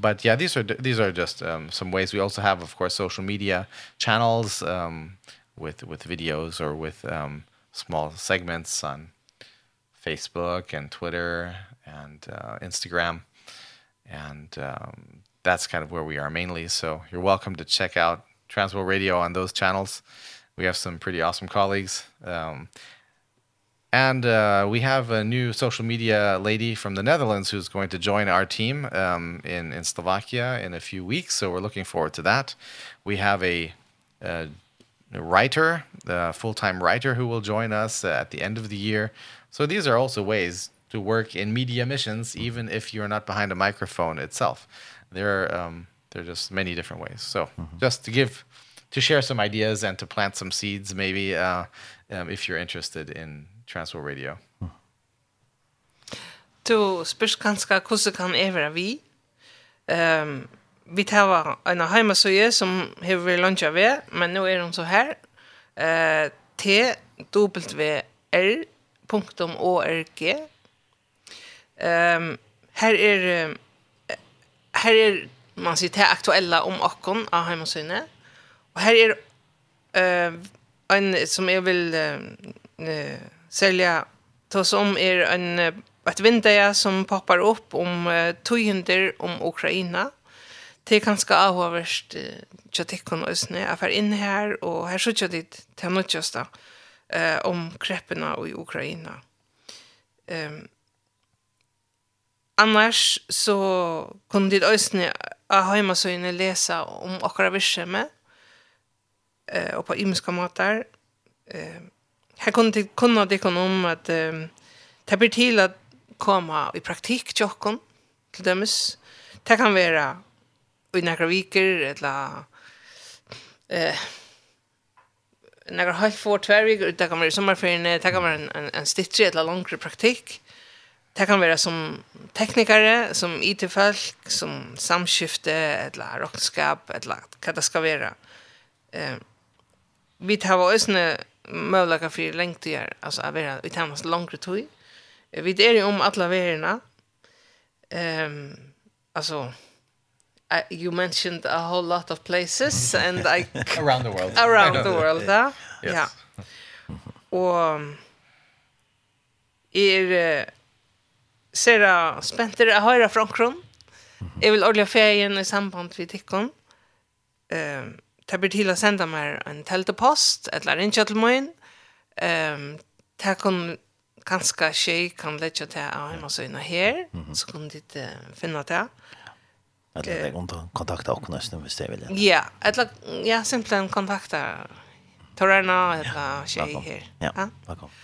but yeah these are these are just um some ways we also have of course social media channels um with with videos or with um small segments on Facebook and Twitter and uh Instagram. And um that's kind of where we are mainly. So you're welcome to check out Transworld Radio on those channels. We have some pretty awesome colleagues um And uh we have a new social media lady from the Netherlands who's going to join our team um in in Slovakia in a few weeks. So we're looking forward to that. We have a uh writer, the full-time writer who will join us at the end of the year. So these are also ways to work in media missions even if you're not behind a microphone itself. There are um there are just many different ways. So mm -hmm. just to give to share some ideas and to plant some seeds maybe uh um if you're interested in Transworld Radio. To Du spyrst kanska hvordan kan jeg være vi? Um, vi tar en heimasøye som har vi lunsja ved, men nå er hun så her. Eh, T-W-R.org um, Her er her er man sier det aktuella om okkon av heimasøyene. Og her er uh, en som jeg vil uh, selja ta som er en, et vindeja som poppar opp om uh, tøyender om Ukraina det er ganske avhåverst til at ikke kunne øsne. Jeg er inn her, og her sier jeg dit til noe just om kreppene i Ukraina. Um, annars så kunne dit øsne av heimasøyene lese om akkurat virksomme, uh, og på ymska måter. Uh, her kunne det kunne det kunne om at um, det blir til at komma i praktik til åkken, til. Det kan vara i några veckor eller eh några halv för två veckor utan kan vara sommarferien ta kan vara en en, en stitch eller längre praktik det kan vara som teknikere, som IT-folk som samskifte eller rockskap eller vad det ska vara eh vi tar oss nu for för längt gör alltså att vara vi tar oss längre tid vi är jo om alla verna ehm alltså uh, you mentioned a whole lot of places and I (laughs) around the world. Around the world ja yes. yeah. og er uh, sera spenter a høyra fra omkron jeg vil ordelig ferien i samband med tikkene. um, det blir til å senda meg en teltepost eller en kjøttelmøyen um, det kan kanskje skje kan lette til å ha hjemme her så kan du ikke finne det Eller det går kontakta och nästan hvis det vill. Ja, eller ja, simpelthen kontakta Torrena eller tjej här. Ja, välkommen.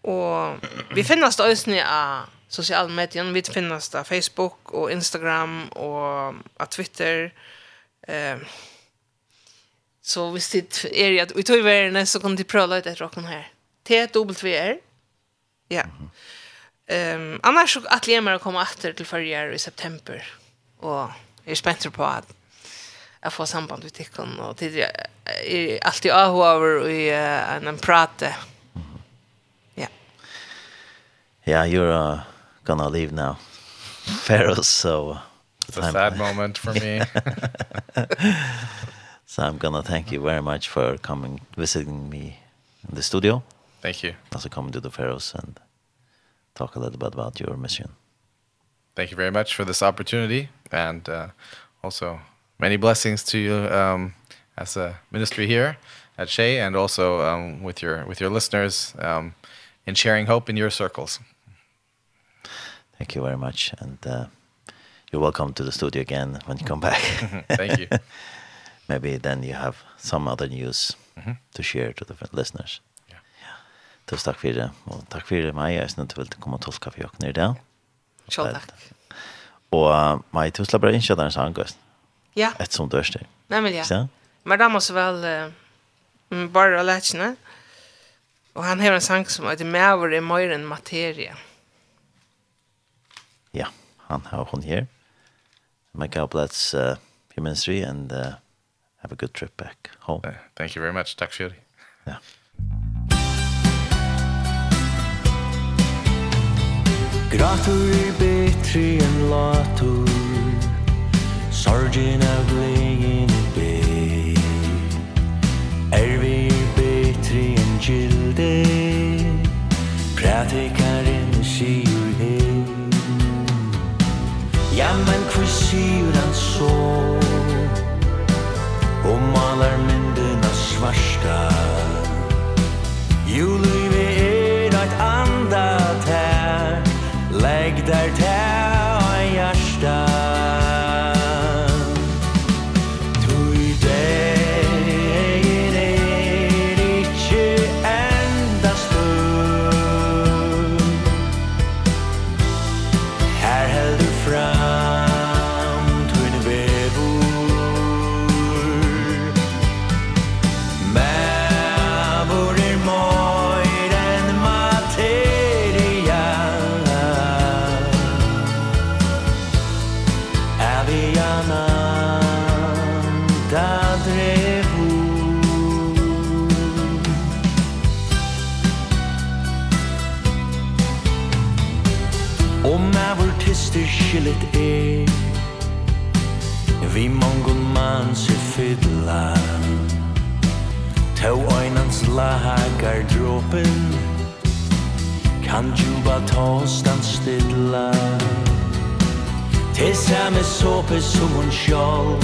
Och vi finnas då i av sociala medier. Vi finnas på Facebook och Instagram och av Twitter. Ehm Så hvis det er at vi tog i verden, så kan de prøve litt etter åkken her. T-W-R. Ja. Um, annars så atlemer å komme etter til førre i september og er spenter på at jeg får samband med tikkene, og tidligere er alltid avhåver og i uh, en prate. Ja. Yeah, you're uh, gonna leave now. (laughs) Pharaoh, so... It's a sad moment for me. (laughs) so I'm gonna thank you very much for coming, visiting me in the studio. Thank you. Also coming to the Pharaohs and talk a little bit about your mission thank you very much for this opportunity and uh, also many blessings to you um, as a ministry here at Shea and also um, with your with your listeners um, in sharing hope in your circles. Thank you very much and uh, you're welcome to the studio again when you come back. (laughs) thank you. (laughs) Maybe then you have some other news mm -hmm. to share to the listeners. Ja. Yeah. Ja. Tusen takk for det. Og takk for meg. Jeg er snitt til å komme og tolke for dere i dag. Sjå takk. Og meg tusla bare innkjøtt en sang, Ja. Et sånt dørste. Nei, men ja. Så? Men da måste vel uh, bare lætsene. Og han har en sang som heter Mæver i Møyren Materie. Ja, han har hun her. May God bless uh, your ministry and uh, have a good trip back home. Uh, thank you very much. Tack för det. Ja. Gratur er betri enn latur Sorgin av legin er bet Ervi er betri enn gilde Pratikaren sigur hei Ja, men hver sigur han så Og malar myndina svarsta Juliv kroppen. Kan du bare ta oss stilla? Til samme såpe som hon sjål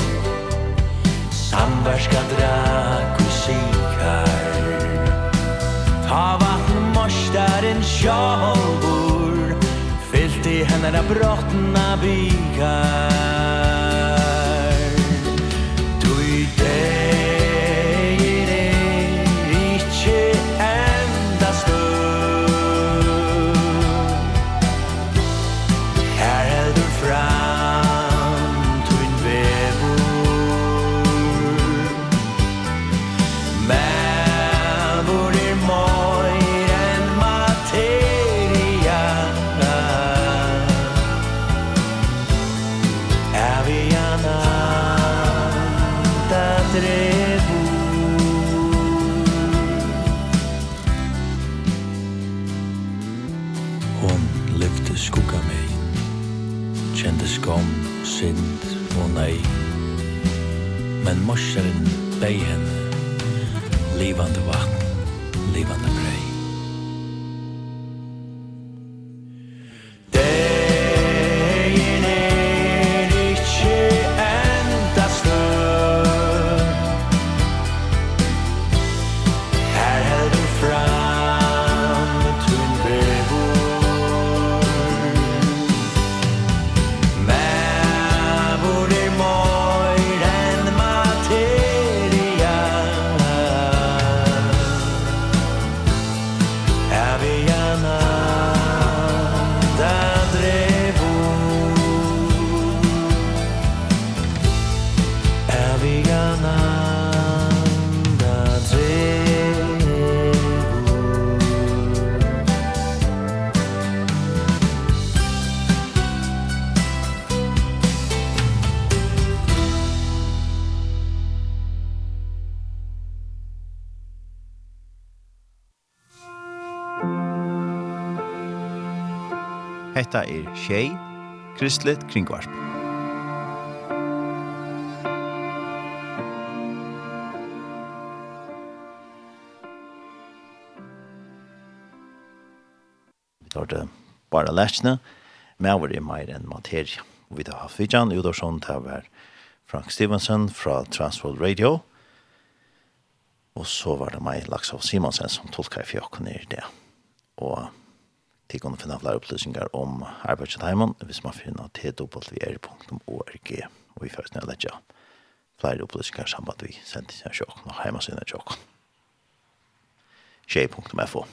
Samverska drak og sikar. Ta vatten morstaren sjålvor Fyllt i henne av brottna bikar. morse Hetta er Shay Kristlet Kringvarp. Vi tar det bare lærsene, men var det mer enn materie. Vi tar Hafidjan, Udorsson, det var Frank Stevenson fra Transworld Radio, og så var det meg, Laksov Simonsen, som tolka i fjokken i det. Og til å finne flere opplysninger om Arbeidsheimene hvis man finner twr.org og vi først nødvendig ja. flere opplysninger sammen med vi sendte seg sjokken og hjemme sine sjåkken. Tjej.fo